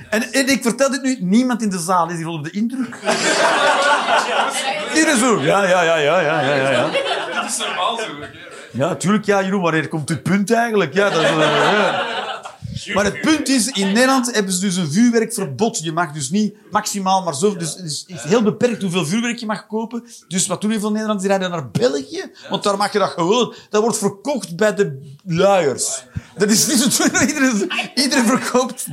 En, en ik vertel dit nu, niemand in de zaal is hier onder de indruk. [LAUGHS] Zo. Ja, ja, ja, ja, ja, ja, ja. ja. Dat is normaal zo. Ja, tuurlijk, ja, Jeroen, wanneer komt het punt eigenlijk? Ja, dat is, eh, ja. Maar het punt is, in Nederland hebben ze dus een vuurwerkverbod. Je mag dus niet maximaal maar zo... Dus het is heel beperkt hoeveel vuurwerk je mag kopen. Dus wat doen heel veel Nederlanders? Die rijden naar België. Want daar mag je dat gewoon... Dat wordt verkocht bij de luiers. Dat is niet zo... Iedereen, iedereen verkoopt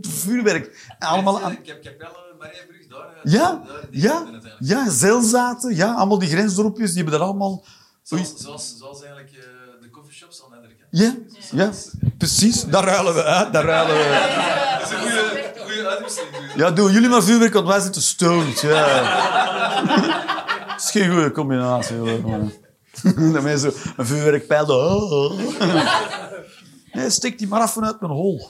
vuurwerk. Allemaal aan... Ik heb Capelle, Mariabrug, daar. eh, Ja, ja, ja, zeilzaten, ja, allemaal die grensdorpjes, die hebben dat allemaal... Zoals, zoals eigenlijk ja, ja, precies. Daar ruilen we uit. Daar ruilen we Dat is een goede. Ja, doen jullie maar vuurwerk, want wij zitten stoned. Ja. Dat is geen goede combinatie. Hoor. [LAUGHS] Dat zo een vuurwerkpijl... Oh, oh, oh. Nee, steek die maar af vanuit mijn hol.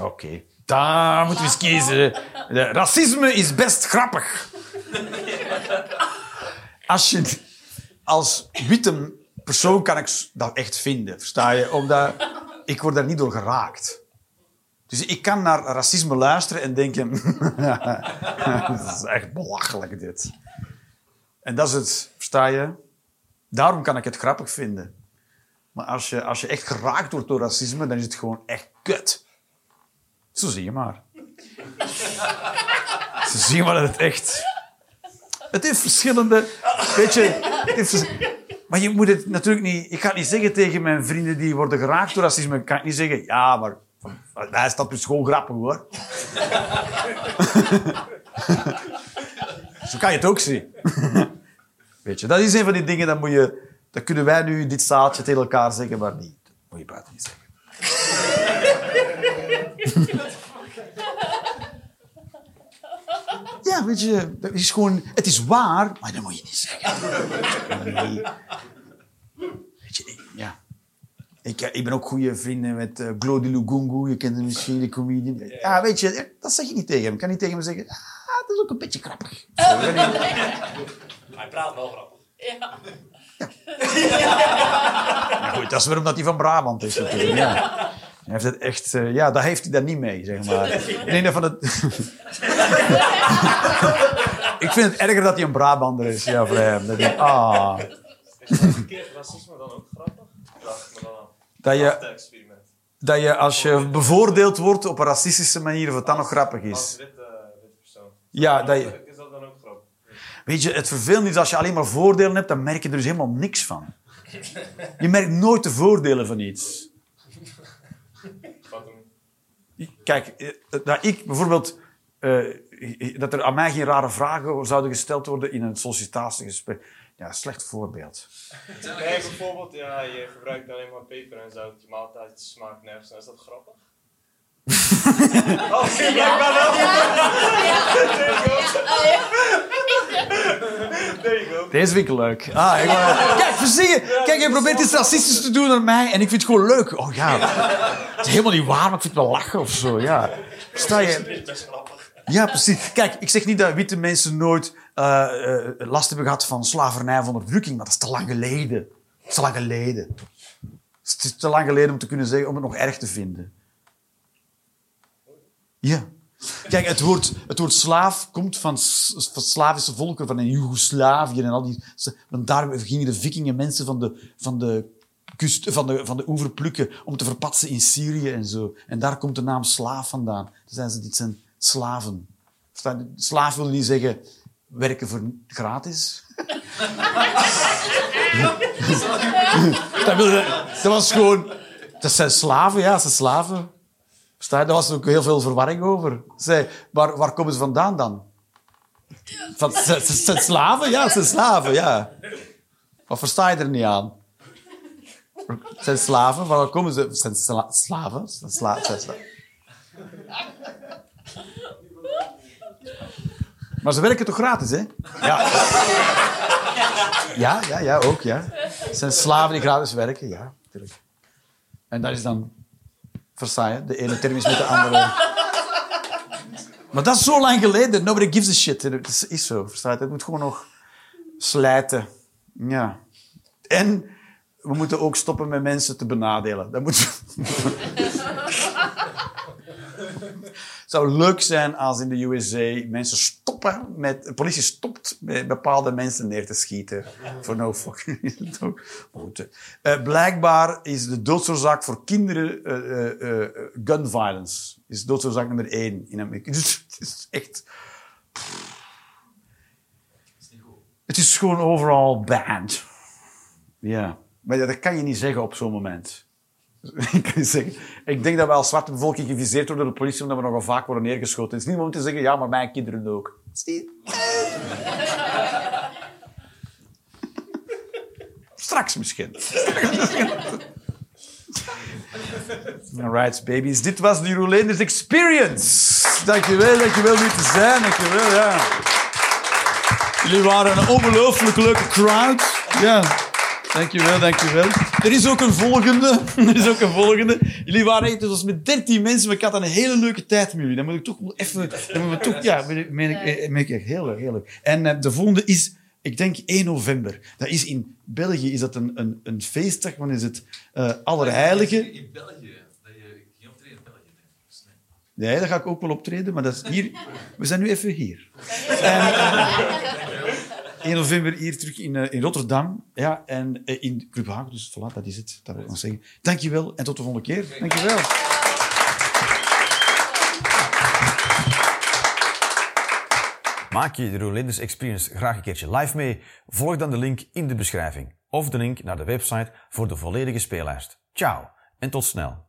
Oké, daar moeten we eens kiezen. Racisme is best grappig. Als als witte persoon kan ik dat echt vinden, versta je? Omdat ik word daar niet door geraakt. Dus ik kan naar racisme luisteren en denken... [LAUGHS] dat is echt belachelijk, dit. En dat is het, versta je? Daarom kan ik het grappig vinden. Maar als je, als je echt geraakt wordt door racisme, dan is het gewoon echt kut. Zo zie je maar. Zo zie je maar dat het echt... Het heeft verschillende... Weet je... Maar je moet het natuurlijk niet... Ik ga het niet zeggen tegen mijn vrienden die worden geraakt door racisme. Ik niet zeggen... Ja, maar... Hij is dus gewoon grappig, hoor. Zo kan je het ook zien. Weet je, dat is een van die dingen, dat moet je... Dat kunnen wij nu dit zaaltje tegen elkaar zeggen, maar niet. Dat moet je buiten niet zeggen. Ja, weet je, dat is gewoon... Het is waar, maar dat moet je niet zeggen. Nee. Weet je, ik- ja. Ik, eh, ik ben ook goede vrienden met uh, Glody Lugungu. Je kent hem misschien, de comedian. Ja, weet je, dat zeg je niet tegen hem. Ik kan niet tegen hem zeggen... Ah, dat is ook een beetje grappig. Hij praat wel grappig. Ja. Ja, [LAUGHS] goed, dat is weer omdat hij van Brabant is natuurlijk. Ja. Hij heeft het echt... eh, ja, daar heeft hij dan niet mee, zeg maar. Ik denk dat van [LAUGHS] het... ik vind het erger dat hij een Brabander is, ja, voor hem. Dat ik, ah, verkeerd racisme dan ook grappig? Ik me dan af. dat, je, dat je, als je bevoordeeld wordt op een racistische manier, of het dan nog grappig is. witte, witte persoon. Ja, dat je... Is dat dan ook grappig? Weet je, het vervelende is als je alleen maar voordelen hebt, dan merk je er dus helemaal niks van. Je merkt nooit de voordelen van iets. Kijk, eh, dat ik bijvoorbeeld... eh, dat er aan mij geen rare vragen zouden gesteld worden in een sollicitatiegesprek. Ja, slecht voorbeeld. Nee, bijvoorbeeld, ja, je gebruikt alleen maar peper en zout. Je maaltijd smaakt nergens. Is dat grappig? [LAUGHS] oh, nee, blijkbaar wel. There you go. Deze vind ik leuk. Ah, ik wou- Kijk, verzingen. Kijk, je probeert iets racistisch te doen naar mij en ik vind het gewoon leuk. Oh ja, het is helemaal niet waar, maar ik vind het wel lachen of zo. Ja. Sta je... Dat is grappig. Ja, precies. Kijk, ik zeg niet dat witte mensen nooit eh, eh, last hebben gehad van slavernij of onderdrukking, maar dat is te lang geleden. Dat is te lang geleden. Het is te lang geleden om te kunnen zeggen, om het nog erg te vinden. Ja. Kijk, het woord, het woord slaaf komt van, van Slavische volkeren, van Joegoslavië en al die... Want daar gingen de vikingen mensen van de, van de kust, van de, van de oever plukken om te verpatsen in Syrië en zo. En daar komt de naam slaaf vandaan. Dan zijn ze, dit zijn slaven. Slaaf wil niet zeggen werken voor gratis. [LAUGHS] dat, was gewoon... Dat zijn slaven, ja, dat zijn slaven. Daar was ook heel veel verwarring over. Zij, waar, waar komen ze vandaan dan? Van, ze, ze zijn slaven? Ja, ze zijn slaven, ja. Wat versta je er niet aan? Het zijn slaven, waar komen ze? Het zijn sla- slaven? Zijn zijn sla- Maar ze werken toch gratis, hè? Ja. Ja, ja, ja, ook, ja. Het zijn slaven die gratis werken, ja, natuurlijk. En dat is dan Versailles. De ene term is met de andere. Maar dat is zo lang geleden. Nobody gives a shit. Het is, zo, versta je? Het moet gewoon nog slijten. Ja. En we moeten ook stoppen met mensen te benadelen. Dat moet... Zou leuk zijn als in de USA mensen stoppen met... De politie stopt met bepaalde mensen neer te schieten. Voor no fucking reason. Goed, eh, blijkbaar is de doodsoorzaak voor kinderen eh, eh, eh, gun violence. Is doodsoorzaak nummer één in Amerika. [LAUGHS] Het is echt... Het is gewoon overal banned. Ja. Maar dat kan je niet zeggen op zo'n moment. [LAUGHS] Ik zeggen. Ik denk dat we als zwarte bevolking geviseerd worden door de politie omdat we nogal vaak worden neergeschoten. Het is niet om te zeggen, ja, maar mijn kinderen ook. [LAUGHS] Straks misschien. [LAUGHS] Alright, babies. Dit was de Roelenders Experience. Dankjewel, dankjewel om hier te zijn. Dankjewel, ja. Jullie waren een ongelooflijk leuke crowd. Ja. Dankjewel, dankjewel. Er is ook een volgende. [LAUGHS] Er is ook een volgende. Jullie waren echt, het was met 13 mensen, maar ik had een hele leuke tijd met jullie. Dan moet ik toch wel even, dan moet ik toch, ja, meen ik, meen ik, meen ik echt heel leuk, heel leuk. En eh, de volgende is, ik denk 1 november. Dat is in België, is dat een, een, een feestdag, wanneer is het uh, Allerheilige. In België, dat je geen optreden in België neemt. Dus nee. Nee, daar ga ik ook wel optreden, maar dat is hier. We zijn nu even hier. [LAUGHS] En, 1 november hier terug in, uh, in Rotterdam. Ja, en uh, in Club Hagen. Dus voilà, dat is het. Dat wil ik nog zeggen. Dankjewel en tot de volgende keer. Dankjewel. Maak je de Rolanders Experience graag een keertje live mee? Volg dan de link in de beschrijving. Of de link naar de website voor de volledige speellijst. Ciao en tot snel.